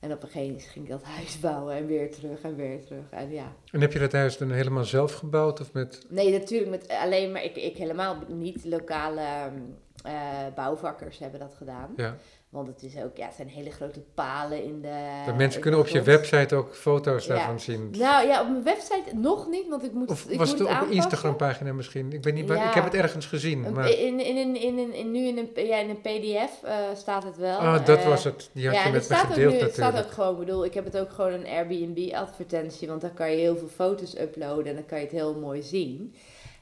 En op een gegeven moment ging ik dat huis [laughs] bouwen en weer terug en weer terug. En, ja.
en heb je dat huis dan helemaal zelf gebouwd? Of met...
Nee, natuurlijk met alleen maar ik, ik helemaal niet. Lokale bouwvakkers hebben dat gedaan. Ja. Want het, is ook, ja, het zijn hele grote palen in de.
De mensen kunnen op je website ook foto's daarvan zien.
Nou ja, op mijn website nog niet, want ik moet.
Of
ik
was
moet
het, op een Instagram-pagina misschien? Ik weet niet, ja. ik heb het ergens gezien. Maar...
In, in, in, in, in, nu in een, ja, in een PDF uh, staat het wel.
Ah, dat uh, was het. Die had
ja,
je met me gedeeld
nu,
natuurlijk.
Het staat ook gewoon, bedoel, ik heb het ook gewoon een Airbnb-advertentie, want daar kan je heel veel foto's uploaden en dan kan je het heel mooi zien.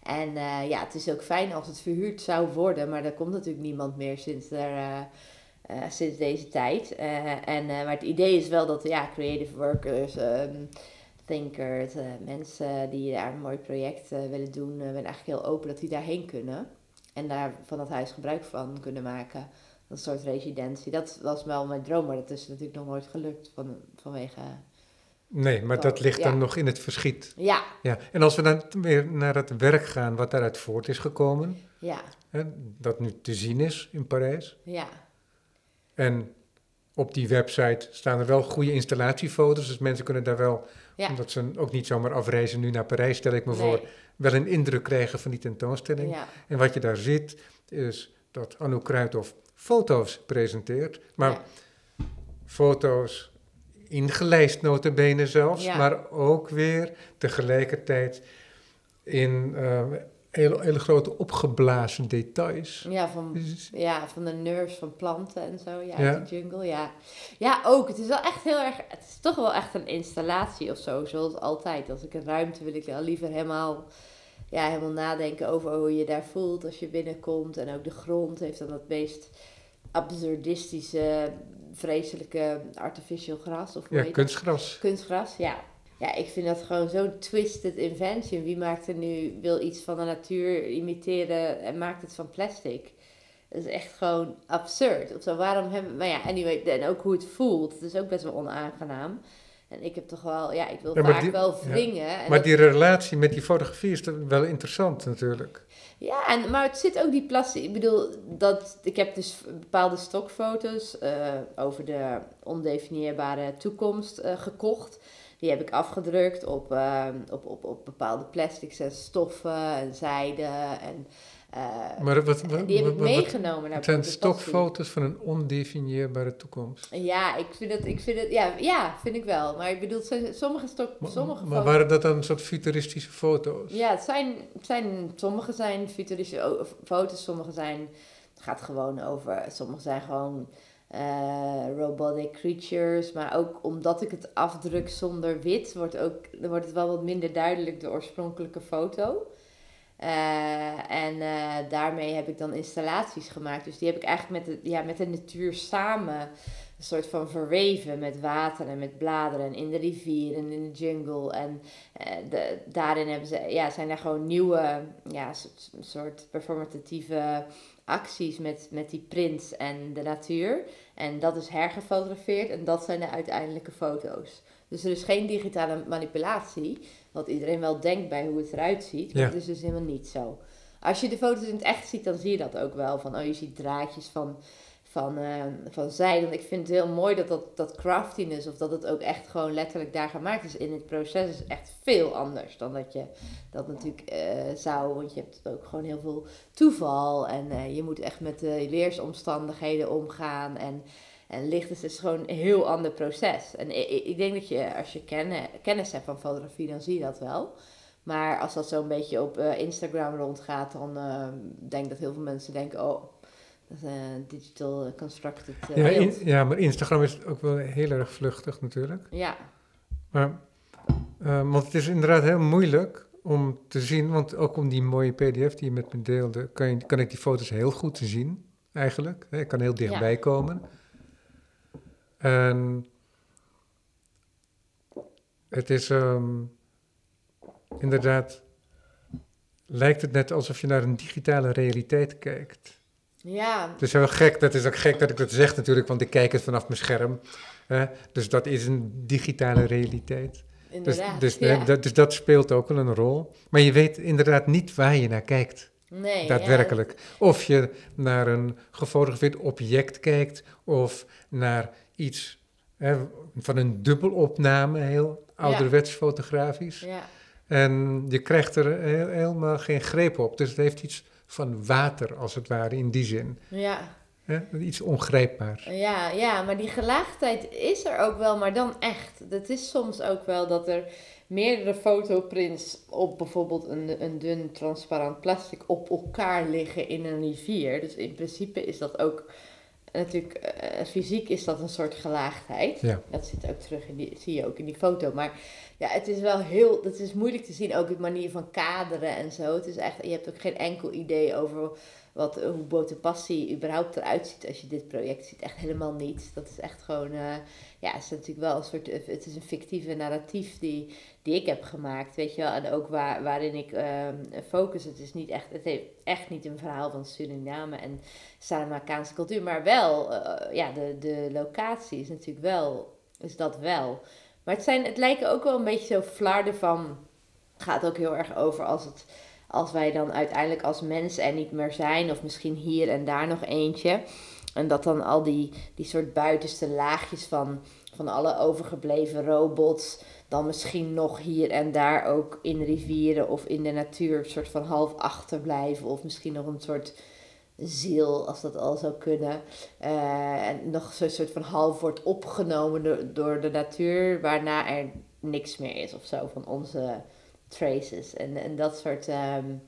En uh, ja, het is ook fijn als het verhuurd zou worden, maar daar komt natuurlijk niemand meer sinds er uh, sinds deze tijd. Uh, en, uh, maar het idee is wel dat ja, creative workers, um, thinkers, mensen die daar een mooi project willen doen, ben eigenlijk heel open dat die daarheen kunnen. En daar van dat huis gebruik van kunnen maken. Een soort residentie. Dat was wel mijn droom, maar dat is natuurlijk nog nooit gelukt van, vanwege
Nee, maar dat ligt dan nog in het verschiet.
Ja.
ja. En als we dan weer naar het werk gaan wat daaruit voort is gekomen,
ja.
Hè, dat nu te zien is in Parijs.
Ja.
En op die website staan er wel goede installatiefoto's, dus mensen kunnen daar wel,
ja.
omdat ze ook niet zomaar afreizen nu naar Parijs, stel ik me voor, wel een indruk krijgen van die tentoonstelling.
Ja.
En wat je daar ziet, is dat Anouk Kruithof foto's presenteert, maar foto's ingelijst notabene zelfs, maar ook weer tegelijkertijd in uh, hele, hele grote opgeblazen details.
Ja van, ja, van de nerves van planten en zo, ja, ja. de jungle, ja. Ja, ook, het is wel echt heel erg, het is toch wel echt een installatie of zo, zoals altijd. Als ik een ruimte wil ik al liever helemaal, ja, helemaal nadenken over hoe je daar voelt als je binnenkomt. En ook de grond heeft dan het meest absurdistische vreselijke artificial gras. Of
ja, kunstgras.
Kunstgras, ja. Ja, ik vind dat gewoon zo'n twisted invention. Wie maakt er nu, wil iets van de natuur imiteren en maakt het van plastic? Dat is echt gewoon absurd. Of zo, waarom hebben... Maar ja, anyway, en ook hoe het voelt. Het is ook best wel onaangenaam. En ik heb toch wel, ja, ik wil vaak wel wringen.
Ja. maar die relatie met die fotografie is wel interessant natuurlijk.
Ja, en, maar het zit ook die plastic. Ik bedoel, dat, ik heb dus bepaalde stokfoto's uh, over de ondefinieerbare toekomst uh, gekocht. Die heb ik afgedrukt op, uh, op, op, op bepaalde plastics en stoffen en zijde en
uh, maar wat, wat,
die heb ik
wat,
meegenomen naar
Het zijn stokfoto's van een ondefinieerbare toekomst.
Ja, ik vind het, ik vind het ja, ja, vind ik wel. Maar ik bedoel, sommige stok,
maar,
sommige
Maar waren dat dan een soort futuristische foto's?
Ja, het zijn, het zijn, sommige zijn futuristische foto's, sommige zijn, het gaat gewoon over, sommige zijn gewoon uh, robotic creatures. Maar ook omdat ik het afdruk zonder wit, wordt, ook, wordt het wel wat minder duidelijk de oorspronkelijke foto. Uh, en uh, daarmee heb ik dan installaties gemaakt. Dus die heb ik eigenlijk met de, ja, met de natuur samen een soort van verweven met water en met bladeren en in de rivier en in de jungle. En daarin hebben ze, ja, zijn er gewoon nieuwe, ja, soort, soort performatieve acties met, met die prints en de natuur. En dat is hergefotografeerd en dat zijn de uiteindelijke foto's. Dus er is geen digitale manipulatie, wat iedereen wel denkt bij hoe het eruit ziet. Maar ja. dat is dus helemaal niet zo. Als je de foto's in het echt ziet, dan zie je dat ook wel. Van, oh, je ziet draadjes van, van, uh, van zijde. Ik vind het heel mooi dat, dat dat craftiness, of dat het ook echt gewoon letterlijk daar gemaakt is in het proces, is echt veel anders dan dat je dat natuurlijk uh, zou. Want je hebt ook gewoon heel veel toeval en uh, je moet echt met de weersomstandigheden omgaan. En en licht is dus gewoon een heel ander proces. En ik, ik denk dat je, als je kennis, hebt van fotografie, dan zie je dat wel. Maar als dat zo'n beetje op Instagram rondgaat, dan denk ik dat heel veel mensen denken, oh, een digital constructed uh,
ja, in, ja, maar Instagram is ook wel heel erg vluchtig natuurlijk.
Ja.
Maar, want het is inderdaad heel moeilijk om te zien, want ook om die mooie pdf die je met me deelde, kan, je, kan ik die foto's heel goed zien eigenlijk. Ik kan heel dichtbij ja. komen. En het is um, inderdaad, lijkt het net alsof je naar een digitale realiteit kijkt.
Ja.
Het is gek, dat is ook gek dat ik dat zeg natuurlijk, want ik kijk het vanaf mijn scherm. Dus dat is een digitale realiteit.
Inderdaad,
dus, dus,
ja.
dat, dus dat speelt ook wel een rol. Maar je weet inderdaad niet waar je naar kijkt.
Nee,
daadwerkelijk. Ja. Of je naar een gefotografeerd object kijkt, of naar iets hè, van een dubbelopname, heel ouderwets fotografisch.
Ja.
En je krijgt er heel, helemaal geen greep op. Dus het heeft iets van water, als het ware, in die zin.
Ja.
Hè, iets ongrijpbaar.
Ja, ja, maar die gelaagdheid is er ook wel, maar dan echt. Het is soms ook wel dat er meerdere fotoprints op bijvoorbeeld een, een dun transparant plastic op elkaar liggen in een rivier. Dus in principe is dat ook natuurlijk, uh, fysiek is dat een soort gelaagdheid.
Ja.
Dat zit ook terug in die, zie je ook in die foto. Maar ja, het is wel heel, het is moeilijk te zien, ook de manier van kaderen en zo. Het is echt, je hebt ook geen enkel idee over wat, hoe Botepassie überhaupt eruit ziet als je dit project ziet. Echt helemaal niet. Dat is echt gewoon, uh, ja, het is natuurlijk wel een soort, het is een fictieve narratief die, die ik heb gemaakt, weet je wel. En ook waar, waarin ik um, focus. Het is niet echt, het heeft echt niet een verhaal van Suriname en Saramakaanse cultuur. Maar wel, uh, ja, de, de locatie is natuurlijk wel, is dat wel. Maar het, zijn, het lijken ook wel een beetje zo flarden van... gaat ook heel erg over als, het, als wij dan uiteindelijk als mensen er niet meer zijn... of misschien hier en daar nog eentje... En dat dan al die, die soort buitenste laagjes van, van alle overgebleven robots dan misschien nog hier en daar ook in rivieren of in de natuur een soort van half achterblijven. Of misschien nog een soort ziel, als dat al zou kunnen. Uh, en nog zo'n soort van half wordt opgenomen door, door de natuur, waarna er niks meer is of zo van onze traces. En, en dat soort. Um,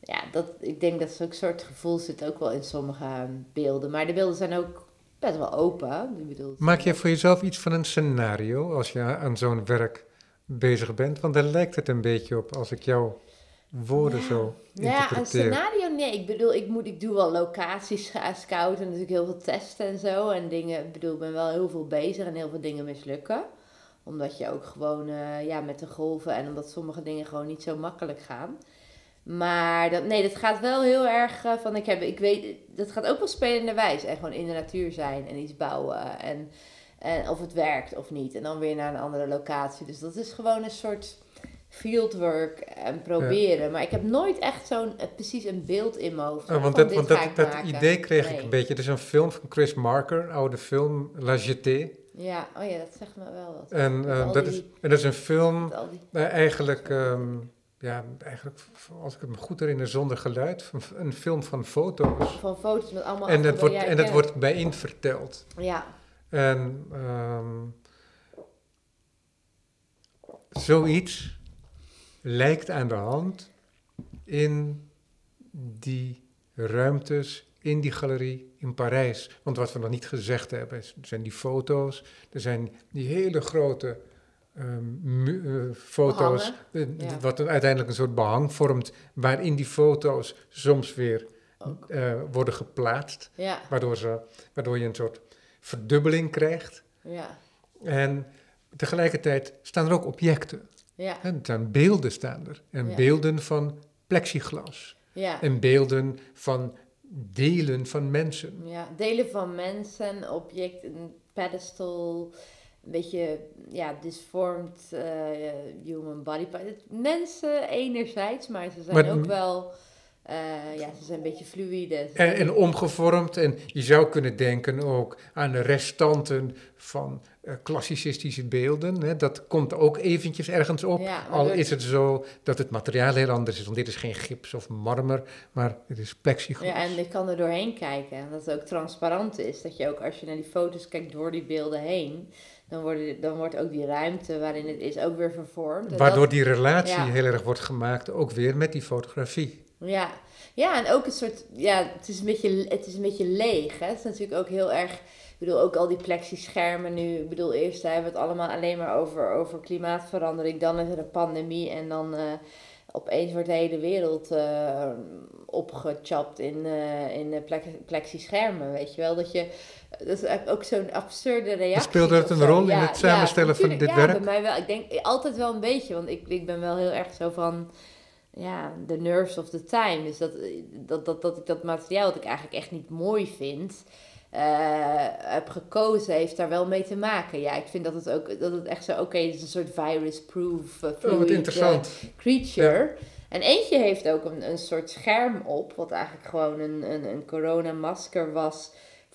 ja, dat, ik denk dat zo'n soort gevoel zit ook wel in sommige beelden. Maar de beelden zijn ook best wel open. Ik bedoel,
Maak je voor jezelf iets van een scenario als je aan zo'n werk bezig bent? Want daar lijkt het een beetje op als ik jouw woorden zo
Ja, een scenario, nee. Ik bedoel, ik, moet, ik doe wel locaties scouten en natuurlijk heel veel testen en zo. En dingen, ik bedoel, ik ben wel heel veel bezig en heel veel dingen mislukken. Omdat je ook gewoon, uh, ja, met de golven en omdat sommige dingen gewoon niet zo makkelijk gaan. Maar dat, nee, dat gaat wel heel erg uh, van, ik heb, ik weet, dat gaat ook wel spelende wijs. En gewoon in de natuur zijn en iets bouwen. En, en of het werkt of niet. En dan weer naar een andere locatie. Dus dat is gewoon een soort fieldwork en proberen. Maar ik heb nooit echt zo'n uh, precies een beeld in mijn hoofd.
Oh, want dat, want dat, dat idee kreeg ik een beetje. Het is een film van Chris Marker, oude film, La Jetée.
Ja, oh ja, dat zegt me wel wat.
En, uh, dat, is, en dat is een film, die... eigenlijk... Um, ja, eigenlijk, als ik het me goed herinner, zonder geluid. Een film van foto's.
Van foto's met allemaal...
En dat wordt, en dat wordt bijeen verteld.
Ja.
En um, zoiets lijkt aan de hand in die ruimtes, in die galerie in Parijs. Want wat we nog niet gezegd hebben, zijn die foto's. Er zijn die hele grote um, foto's, uh, wat uiteindelijk een soort behang vormt, waarin die foto's soms weer uh, worden geplaatst,
ja.
waardoor, ze, waardoor je een soort verdubbeling krijgt.
Ja.
En tegelijkertijd staan er ook objecten.
Ja.
En staan beelden staan er. En beelden van plexiglas.
Ja.
En beelden van delen van mensen.
Ja, delen van mensen, objecten, pedestal, een beetje ja, disformed uh, human body. Mensen enerzijds, maar ze zijn ook wel... Uh, ja, ze zijn een beetje fluïde.
En, en, omgevormd. En je zou kunnen denken ook aan de restanten van uh, klassicistische beelden. Hè. Dat komt ook eventjes ergens op.
Ja,
Al is het zo dat het materiaal heel anders is. Want dit is geen gips of marmer, maar het is plexiglas.
Ja, en je kan er doorheen kijken. En dat het ook transparant is. Dat je ook als je naar die foto's kijkt door die beelden heen dan, worden, dan wordt ook die ruimte waarin het is ook weer vervormd.
Waardoor die relatie heel erg wordt gemaakt, ook weer met die fotografie.
Ja, ja en ook een soort, ja, het is een beetje, het is een beetje leeg. Hè? Het is natuurlijk ook heel erg, ik bedoel, ook al die plexischermen nu. Ik bedoel, eerst hebben we het allemaal alleen maar over, over klimaatverandering, dan is er een pandemie en dan... Uh, opeens wordt de hele wereld uh, opgechapt in, uh, in plexischermen, weet je wel. Dat je dat is ook zo'n absurde reactie.
Speelde het een rol in het samenstellen van dit
ja,
werk?
Ja, bij mij wel. Ik denk altijd wel een beetje, want ik, ik ben wel heel erg zo van ja, the nerves of the time. Dus dat, dat, dat, dat ik dat materiaal dat ik eigenlijk echt niet mooi vind, uh, heb gekozen, heeft daar wel mee te maken. Ja, ik vind dat het ook dat het echt zo, oké, het is een soort virus-proof, uh,
fluid, oh, interessant.
creature. En eentje heeft ook een, een soort scherm op, wat eigenlijk gewoon een, een, een coronamasker was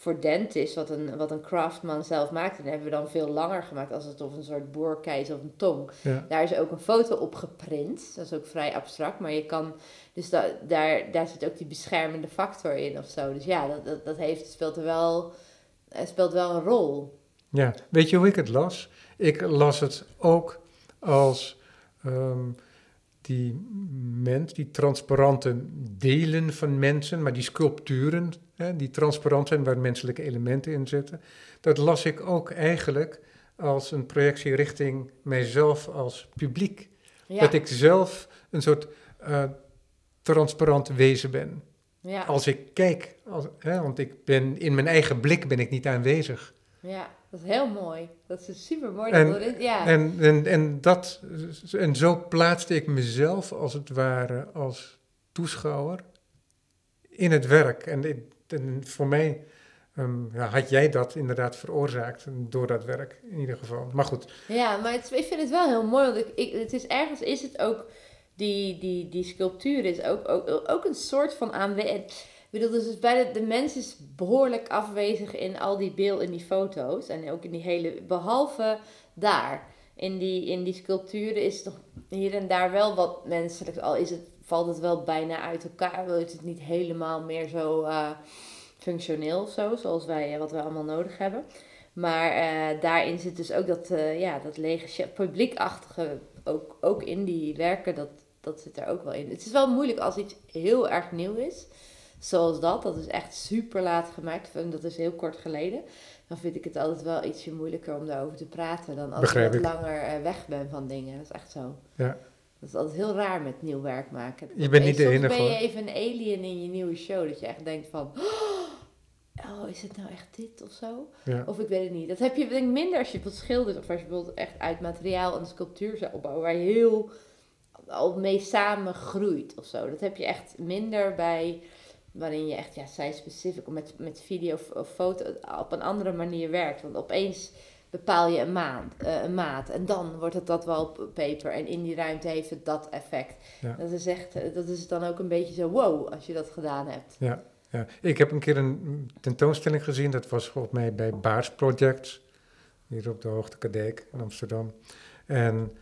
voor dentist, wat een, wat een craftman zelf maakte, dan hebben we dan veel langer gemaakt als het of een soort boorkeis of een tong. Daar is ook een foto op geprint. Dat is ook vrij abstract, maar je kan. Dus da, daar, daar zit ook die beschermende factor in of zo. Dus ja, dat, dat, dat heeft, speelt er wel, speelt wel een rol.
Ja, weet je hoe ik het las? Ik las het ook als. Ehm, die mens, die transparante delen van mensen, maar die sculpturen, hè, die transparant zijn waar menselijke elementen in zitten, dat las ik ook eigenlijk als een projectie richting mijzelf als publiek. Dat ik zelf een soort uh, transparant wezen ben.
Ja.
Als ik kijk, als, hè, want ik ben, in mijn eigen blik ben ik niet aanwezig.
Ja, dat is heel mooi. Dat is super mooi.
En,
ja.
en, en, en, dat, en zo plaatste ik mezelf als het ware als toeschouwer in het werk. En, en voor mij ehm, had jij dat inderdaad veroorzaakt door dat werk in ieder geval. Maar goed.
Ja, maar ik vind het wel heel mooi, want ik, het is ergens is het ook, die, die, die sculptuur is ook, ook, ook een soort van aanwezig. Ik bedoel, dus bij de, de mens is behoorlijk afwezig in al die beelden, in die foto's en ook in die hele, behalve daar. In die, in die sculpturen is toch hier en daar wel wat menselijk, al is het, valt het wel bijna uit elkaar, wil het niet helemaal meer zo uh, functioneel of zo, zoals wij, eh, wat we allemaal nodig hebben. Maar uh, daarin zit dus ook dat, uh, ja, dat lege publiekachtige, ook, ook in die werken, dat, dat zit er ook wel in. Het is wel moeilijk als iets heel erg nieuw is, zoals dat. Dat is echt super laat gemaakt, dat is heel kort geleden. Dan vind ik het altijd wel ietsje moeilijker om daarover te praten dan als
Begrijp
ik wat langer weg ben van dingen. Dat is echt zo.
Ja.
Dat is altijd heel raar met nieuw werk maken.
Je bent niet de
Soms
enige
ben je even een alien in je nieuwe show, dat je echt denkt van... Oh, is het nou echt dit of zo?
Ja.
Of ik weet het niet. Dat heb je denk ik minder als je bijvoorbeeld schildert of als je bijvoorbeeld echt uit materiaal een sculptuur zou opbouwen waar je heel al mee samen groeit of zo. Dat heb je echt minder bij waarin je echt, ja, zij specifiek met, met video of, of foto op een andere manier werkt. Want opeens bepaal je een, maand, uh, een maat en dan wordt het dat wallpaper en in die ruimte heeft het dat effect.
Ja.
Dat is echt, eh, dat is dan ook een beetje zo wow als je dat gedaan hebt.
Ja, ja. Ik heb een keer een tentoonstelling gezien, dat was volgens mij bij Baars Projects, hier op de Hoogte in Amsterdam. En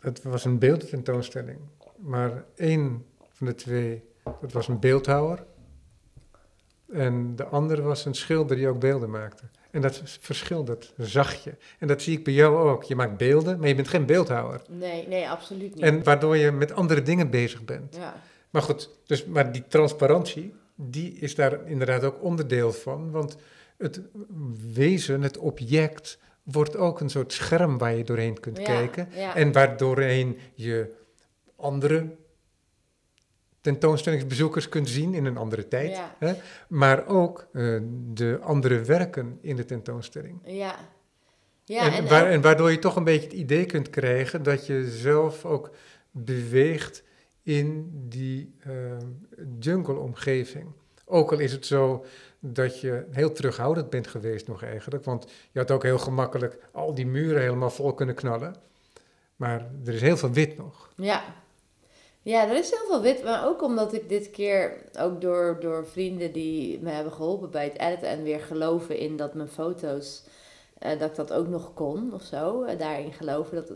het was een beeldtentoonstelling, maar één van de twee, dat was een beeldhouwer. En de andere was een schilder die ook beelden maakte. En dat verschil, dat zag je. En dat zie ik bij jou ook. Je maakt beelden, maar je bent geen beeldhouwer.
Nee, nee, absoluut niet.
En waardoor je met andere dingen bezig bent.
ja.
Maar goed, dus, maar die transparantie, die is daar inderdaad ook onderdeel van. Want het wezen, het object, wordt ook een soort scherm waar je doorheen kunt
Ja,
kijken.
ja.
En waardoorheen je andere tentoonstellingsbezoekers kunt zien in een andere tijd.
Ja.
Hè? Maar ook eh, de andere werken in de tentoonstelling.
Ja. Ja,
en,
en,
waar-
ook-
en waardoor je toch een beetje het idee kunt krijgen dat je zelf ook beweegt in die eh, jungle-omgeving. Ook al is het zo dat je heel terughoudend bent geweest nog eigenlijk. Want je had ook heel gemakkelijk al die muren helemaal vol kunnen knallen. Maar er is heel veel wit nog.
ja. Ja, er is heel veel wit, maar ook omdat ik dit keer, ook door, door vrienden die me hebben geholpen bij het editen en weer geloven in dat mijn foto's, eh, dat ik dat ook nog kon of zo, eh, daarin geloven. Dat,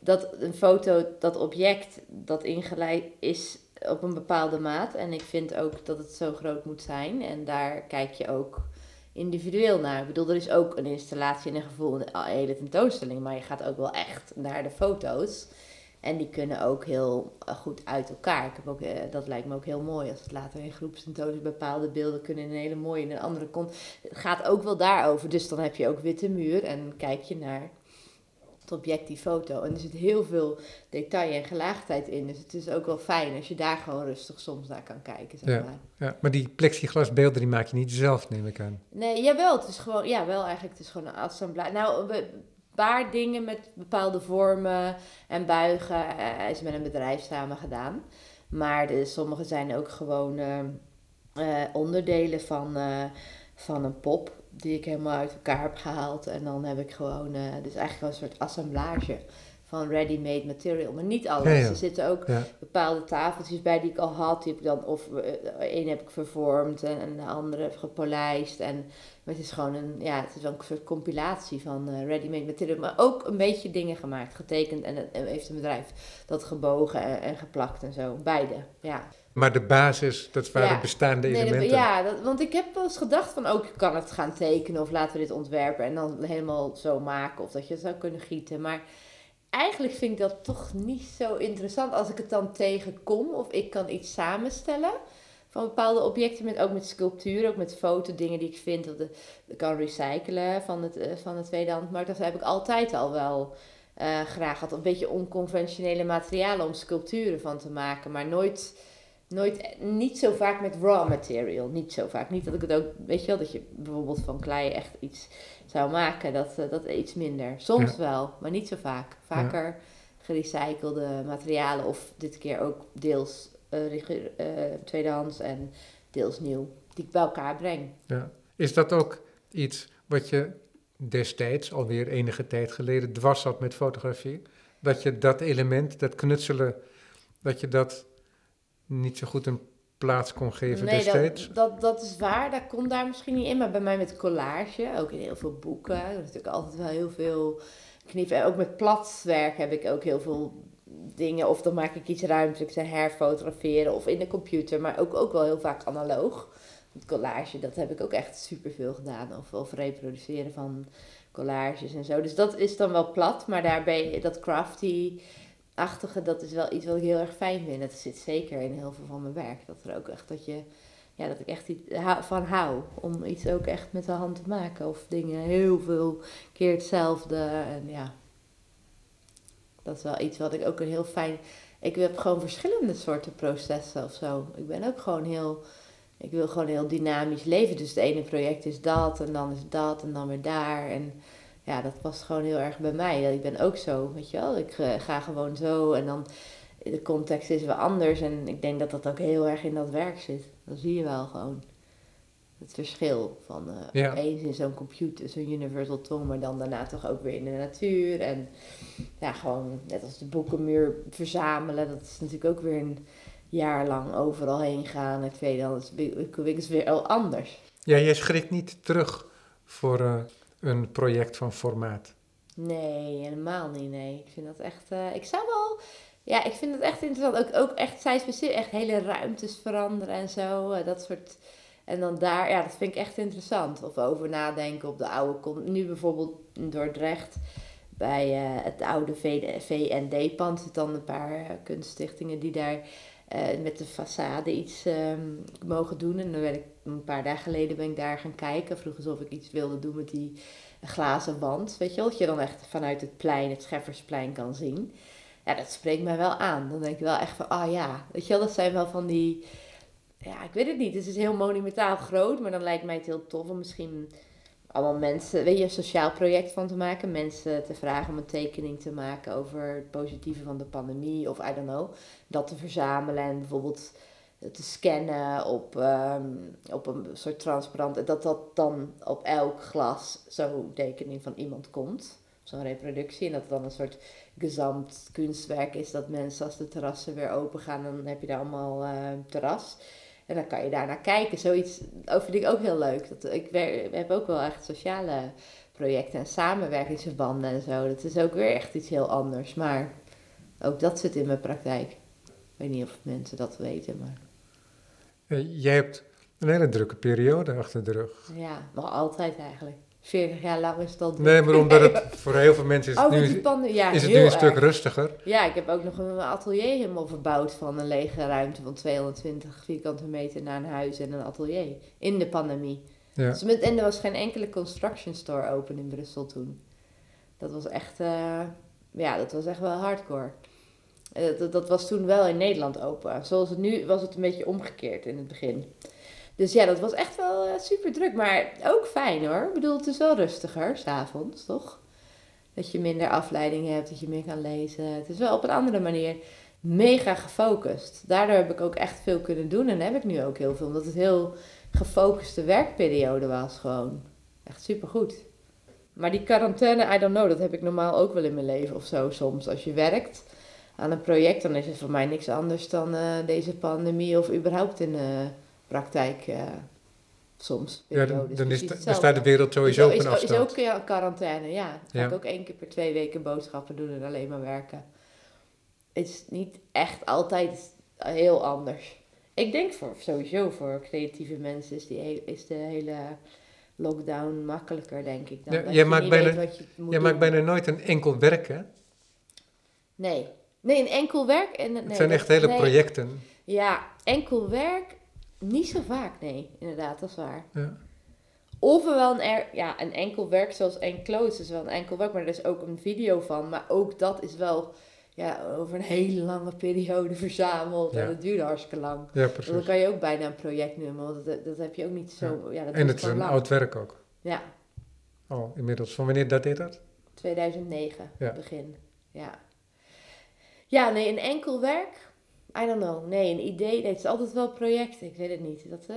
dat een foto, dat object, dat ingeleid is op een bepaalde maat. En ik vind ook dat het zo groot moet zijn. En daar kijk je ook individueel naar. Ik bedoel, er is ook een installatie en een gevoel, een hele tentoonstelling. Maar je gaat ook wel echt naar de foto's. En die kunnen ook heel eh, goed uit elkaar. Ik heb ook, eh, dat lijkt me ook heel mooi als het later in groepstentoonstellingen bepaalde beelden kunnen in een hele mooie in een andere kon. Het gaat ook wel daarover. Dus dan heb je ook witte muur en kijk je naar het object, die foto. En er zit heel veel detail en gelaagdheid in. Dus het is ook wel fijn als je daar gewoon rustig soms naar kan kijken. Zeg
Ja.
maar.
Ja, maar die plexiglasbeelden die maak je niet zelf, neem ik aan.
Nee, jawel, het is gewoon, ja, wel eigenlijk, het is gewoon een assemblage. Nou, een paar dingen met bepaalde vormen en buigen eh, is met een bedrijf samen gedaan. Maar de, sommige zijn ook gewoon eh, eh, onderdelen van, van een pop die ik helemaal uit elkaar heb gehaald. En dan heb ik gewoon, dus eigenlijk wel een soort assemblage van ready-made material. Maar niet alles.
Ja, ja.
Er zitten ook
Ja,
bepaalde tafeltjes bij die ik al had. Die heb ik dan, of eh, één heb ik vervormd en, en de andere heb gepolijst. En maar het is gewoon een, ja, het is wel een soort compilatie van eh, ready-made material. Maar ook een beetje dingen gemaakt, getekend. En, het- en heeft een bedrijf dat gebogen en, en geplakt en zo. Beide, ja.
maar de basis, dat waren bestaande
Nee, dat-
elementen.
ja, dat, want ik heb wel eens gedacht van ook, je kan het gaan tekenen of laten we dit ontwerpen en dan helemaal zo maken of dat je het zou kunnen gieten. Maar eigenlijk vind ik dat toch niet zo interessant als ik het dan tegenkom of ik kan iets samenstellen van bepaalde objecten, met, ook met sculpturen, ook met fotodingen die ik vind de, de kan recyclen van, het, eh, van de tweedehandsmarkt. Dat heb ik altijd al wel eh, graag gehad. Een beetje onconventionele materialen om sculpturen van te maken, maar nooit nooit, niet zo vaak met raw material. Niet zo vaak. Niet dat ik het ook, weet je wel, dat je bijvoorbeeld van klei echt iets zou maken. Dat, eh, dat iets minder. Soms wel, maar niet zo vaak. Vaker gerecyclede materialen of dit keer ook deels eh, eh, tweedehands en deels nieuw. Die ik bij elkaar breng.
Ja. Is dat ook iets wat je destijds, alweer enige tijd geleden, dwars zat met fotografie? Dat je dat element, dat knutselen, dat je dat niet zo goed een plaats kon geven
nee,
destijds?
Dat, dat, dat is waar, dat komt daar misschien niet in. Maar bij mij met collage, ook in heel veel boeken. Er is natuurlijk altijd wel heel veel knieven. En ook met platwerk heb ik ook heel veel dingen. Of dan maak ik iets ruimtelijks en herfotograferen. Of in de computer, maar ook, ook wel heel vaak analoog. Met collage, dat heb ik ook echt superveel gedaan. Of, of reproduceren van collages en zo. Dus dat is dan wel plat, maar daarbij dat crafty achtige, dat is wel iets wat ik heel erg fijn vind. Het zit zeker in heel veel van mijn werk. Dat er ook echt dat je, ja, dat ik echt iets van hou. Om iets ook echt met de hand te maken. Of dingen heel veel keer hetzelfde. En ja, dat is wel iets wat ik ook een heel fijn. Ik heb gewoon verschillende soorten processen of zo. Ik ben ook gewoon heel. Ik wil gewoon heel dynamisch leven. Dus het ene project is dat en dan is dat en dan weer daar. En ja, dat past gewoon heel erg bij mij. Ik ben ook zo, weet je wel. Ik uh, ga gewoon zo en dan de context is wel anders. En ik denk dat dat ook heel erg in dat werk zit. Dan zie je wel gewoon het verschil van uh, ja. eens in zo'n computer, zo'n universal tong, maar dan daarna toch ook weer in de natuur. En ja, gewoon net als de boekenmuur verzamelen. Dat is natuurlijk ook weer een jaar lang overal heen gaan. Het tweede dan is het weer al anders.
Ja, jij schrikt niet terug voor... Uh een project van formaat?
Nee, helemaal niet. Nee, ik vind dat echt. Uh, ik zou wel. Ja, ik vind het echt interessant. Ook, ook echt, zij specifiek echt hele ruimtes veranderen en zo. Uh, dat soort. En dan daar, ja, dat vind ik echt interessant. Of over nadenken op de oude. Nu bijvoorbeeld in Dordrecht. Bij uh, het oude VND-pand zitten dan een paar kunststichtingen die daar met de façade iets um, mogen doen. En dan werd ik een paar dagen geleden ben ik daar gaan kijken. Vroeg alsof ik iets wilde doen met die glazen wand. Weet je wel, dat je dan echt vanuit het plein, het Scheffersplein kan zien. Ja, dat spreekt mij wel aan. Dan denk ik wel echt van, ah oh ja, weet je wel, dat zijn wel van die... Ja, ik weet het niet. Het is heel monumentaal groot, maar dan lijkt mij het heel tof om misschien allemaal mensen, weet je, een sociaal project van te maken. Mensen te vragen om een tekening te maken over het positieve van de pandemie of I don't know. Dat te verzamelen en bijvoorbeeld te scannen op, um, op een soort transparant. Dat dat dan op elk glas zo'n tekening van iemand komt. Zo'n reproductie. En dat het dan een soort gezamt kunstwerk is. Dat mensen als de terrassen weer open gaan, dan heb je daar allemaal uh, terras. En dan kan je daar naar kijken. Zoiets dat vind ik ook heel leuk. Dat, ik heb ook wel echt sociale projecten en samenwerkingsverbanden en zo. Dat is ook weer echt iets heel anders. Maar ook dat zit in mijn praktijk. Ik weet niet of mensen dat weten, maar...
Jij hebt een hele drukke periode achter de rug.
Ja, nog altijd eigenlijk. 40 jaar lang is dat.
Nee, maar omdat het [laughs] voor heel veel mensen is het nu,
ja,
is het nu een stuk rustiger.
Ja, ik heb ook nog een atelier helemaal verbouwd van een lege ruimte van 220 vierkante meter naar een huis en een atelier. In de pandemie. Ja. Dus met, en er was geen enkele construction store open in Brussel toen. Dat was echt, uh, ja, dat was echt wel hardcore. Eh, dat, dat, was toen wel in Nederland open. Zoals het nu was het een beetje omgekeerd in het begin. Dus ja, dat was echt wel uh, super druk. Maar ook fijn hoor. Ik bedoel, het is wel rustiger s'avonds, toch? Dat je minder afleiding hebt, dat je meer kan lezen. Het is wel op een andere manier mega gefocust. Daardoor heb ik ook echt veel kunnen doen. En heb ik nu ook heel veel. Omdat het heel gefocuste werkperiode was gewoon. Echt super goed. Maar die quarantaine, I don't know, dat heb ik normaal ook wel in mijn leven of zo soms. Als je werkt aan een project, dan is het voor mij niks anders dan uh, deze pandemie of überhaupt in de praktijk uh, soms.
Ja, dan, dan, is, dan staat de wereld sowieso op een afstand.
Is ook ja, quarantaine, ja. Dan ga ik ook één keer per twee weken boodschappen doen en alleen maar werken. Het is niet echt altijd heel anders. Ik denk voor, sowieso voor creatieve mensen is, die is de hele lockdown makkelijker, denk ik. Dan
ja, jij maakt, bijna, jij maakt bijna nooit een enkel werk, hè?
Nee, Nee, een enkel werk. En, nee,
het zijn echt hele projecten.
Ja, enkel werk niet zo vaak, nee. Inderdaad, dat is waar. Ja. Of wel een, er, ja, een enkel werk zoals Enclose is wel een enkel werk, maar er is ook een video van. Maar ook dat is wel ja, over een hele lange periode [laughs] verzameld. En dat duurde hartstikke lang.
Ja, precies.
Dan kan je ook bijna een project noemen, want dat, dat heb je ook niet zo... Ja. dat
en het is een oud werk ook.
Ja.
Oh, inmiddels. Van wanneer dateert dat?
2009, begin. Ja. Ja, nee, een enkel werk. I don't know. Nee, een idee. Nee, het is altijd wel project. Ik weet het niet. Dat, uh,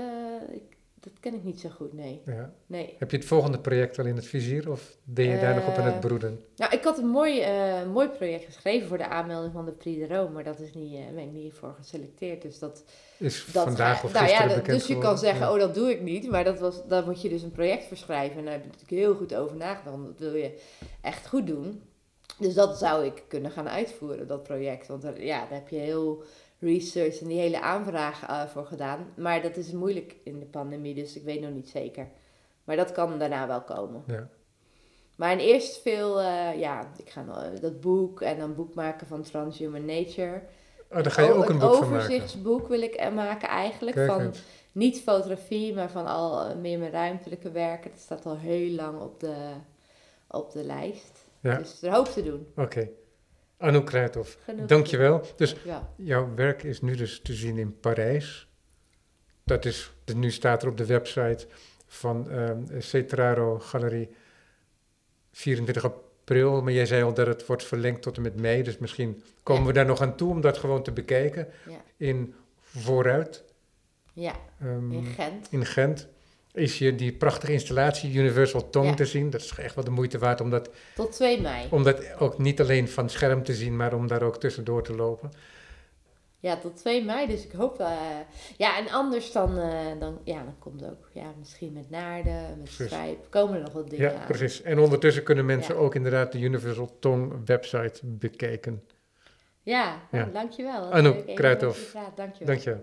ik, Dat ken ik niet zo goed, nee.
Ja.
nee.
Heb je het volgende project al in het vizier of ben je daar nog op aan het
Eh,
broeden?
Nou, ik had een mooi, eh, mooi project geschreven voor de aanmelding van de Prix de Rome, maar dat is niet, eh, ben ik niet voor geselecteerd. Dus dat,
Is
dat
vandaag of
nou ja, dat- Dus je kan zeggen,
Ja.
oh dat doe ik niet, maar dat was, daar moet je dus een project voor schrijven. En daar heb je natuurlijk heel goed over nagedacht, dat wil je echt goed doen. Dus dat zou ik kunnen gaan uitvoeren, dat project. Want er- ja, daar heb je heel research en die hele aanvraag eh, voor gedaan. Maar dat is moeilijk in de pandemie, dus ik weet nog niet zeker. Maar dat kan daarna wel komen.
Ja.
Maar in eerst veel, eh, ja, ik ga nog, eh, dat boek en dan boek maken van Transhuman Nature.
Oh, daar ga je ook een boek van maken.
overzichtsboek wil ik maken eigenlijk.
Kijk
van
eens.
niet fotografie, maar van al meer mijn ruimtelijke werken. Dat staat al heel lang op de, op de lijst.
Ja.
Dus er hoop te doen.
Oké. Anouk Kruithof,
Genoeg
dankjewel. Dus
Ja.
jouw werk is nu dus te zien in Parijs. Dat is, nu staat er op de website van ehm Cetraro Galerie 24 april. Maar jij zei al dat het wordt verlengd tot en met mei. Dus misschien komen
Ja.
we daar nog aan toe om dat gewoon te bekijken.
Ja.
In Vooruit,
ja,
ehm,
in Gent.
in Gent. Is je die prachtige installatie Universal Tone
Ja.
te zien. Dat is echt wel de moeite waard om dat,
Tot 2 mei.
om dat ook niet alleen van scherm te zien, maar om daar ook tussendoor te lopen.
Ja, tot 2 mei. Dus ik hoop... eh, ja, en anders dan, eh, dan... Ja, dan komt ook... Ja, misschien met naarden, met strijp. Komen er nog wat dingen
Ja,
aan.
precies. En ondertussen kunnen mensen
Ja.
ook inderdaad de Universal Tongue website bekijken.
Ja,
Ja.
dankjewel.
Anouk Kruithof.
Dankjewel.
Dank je.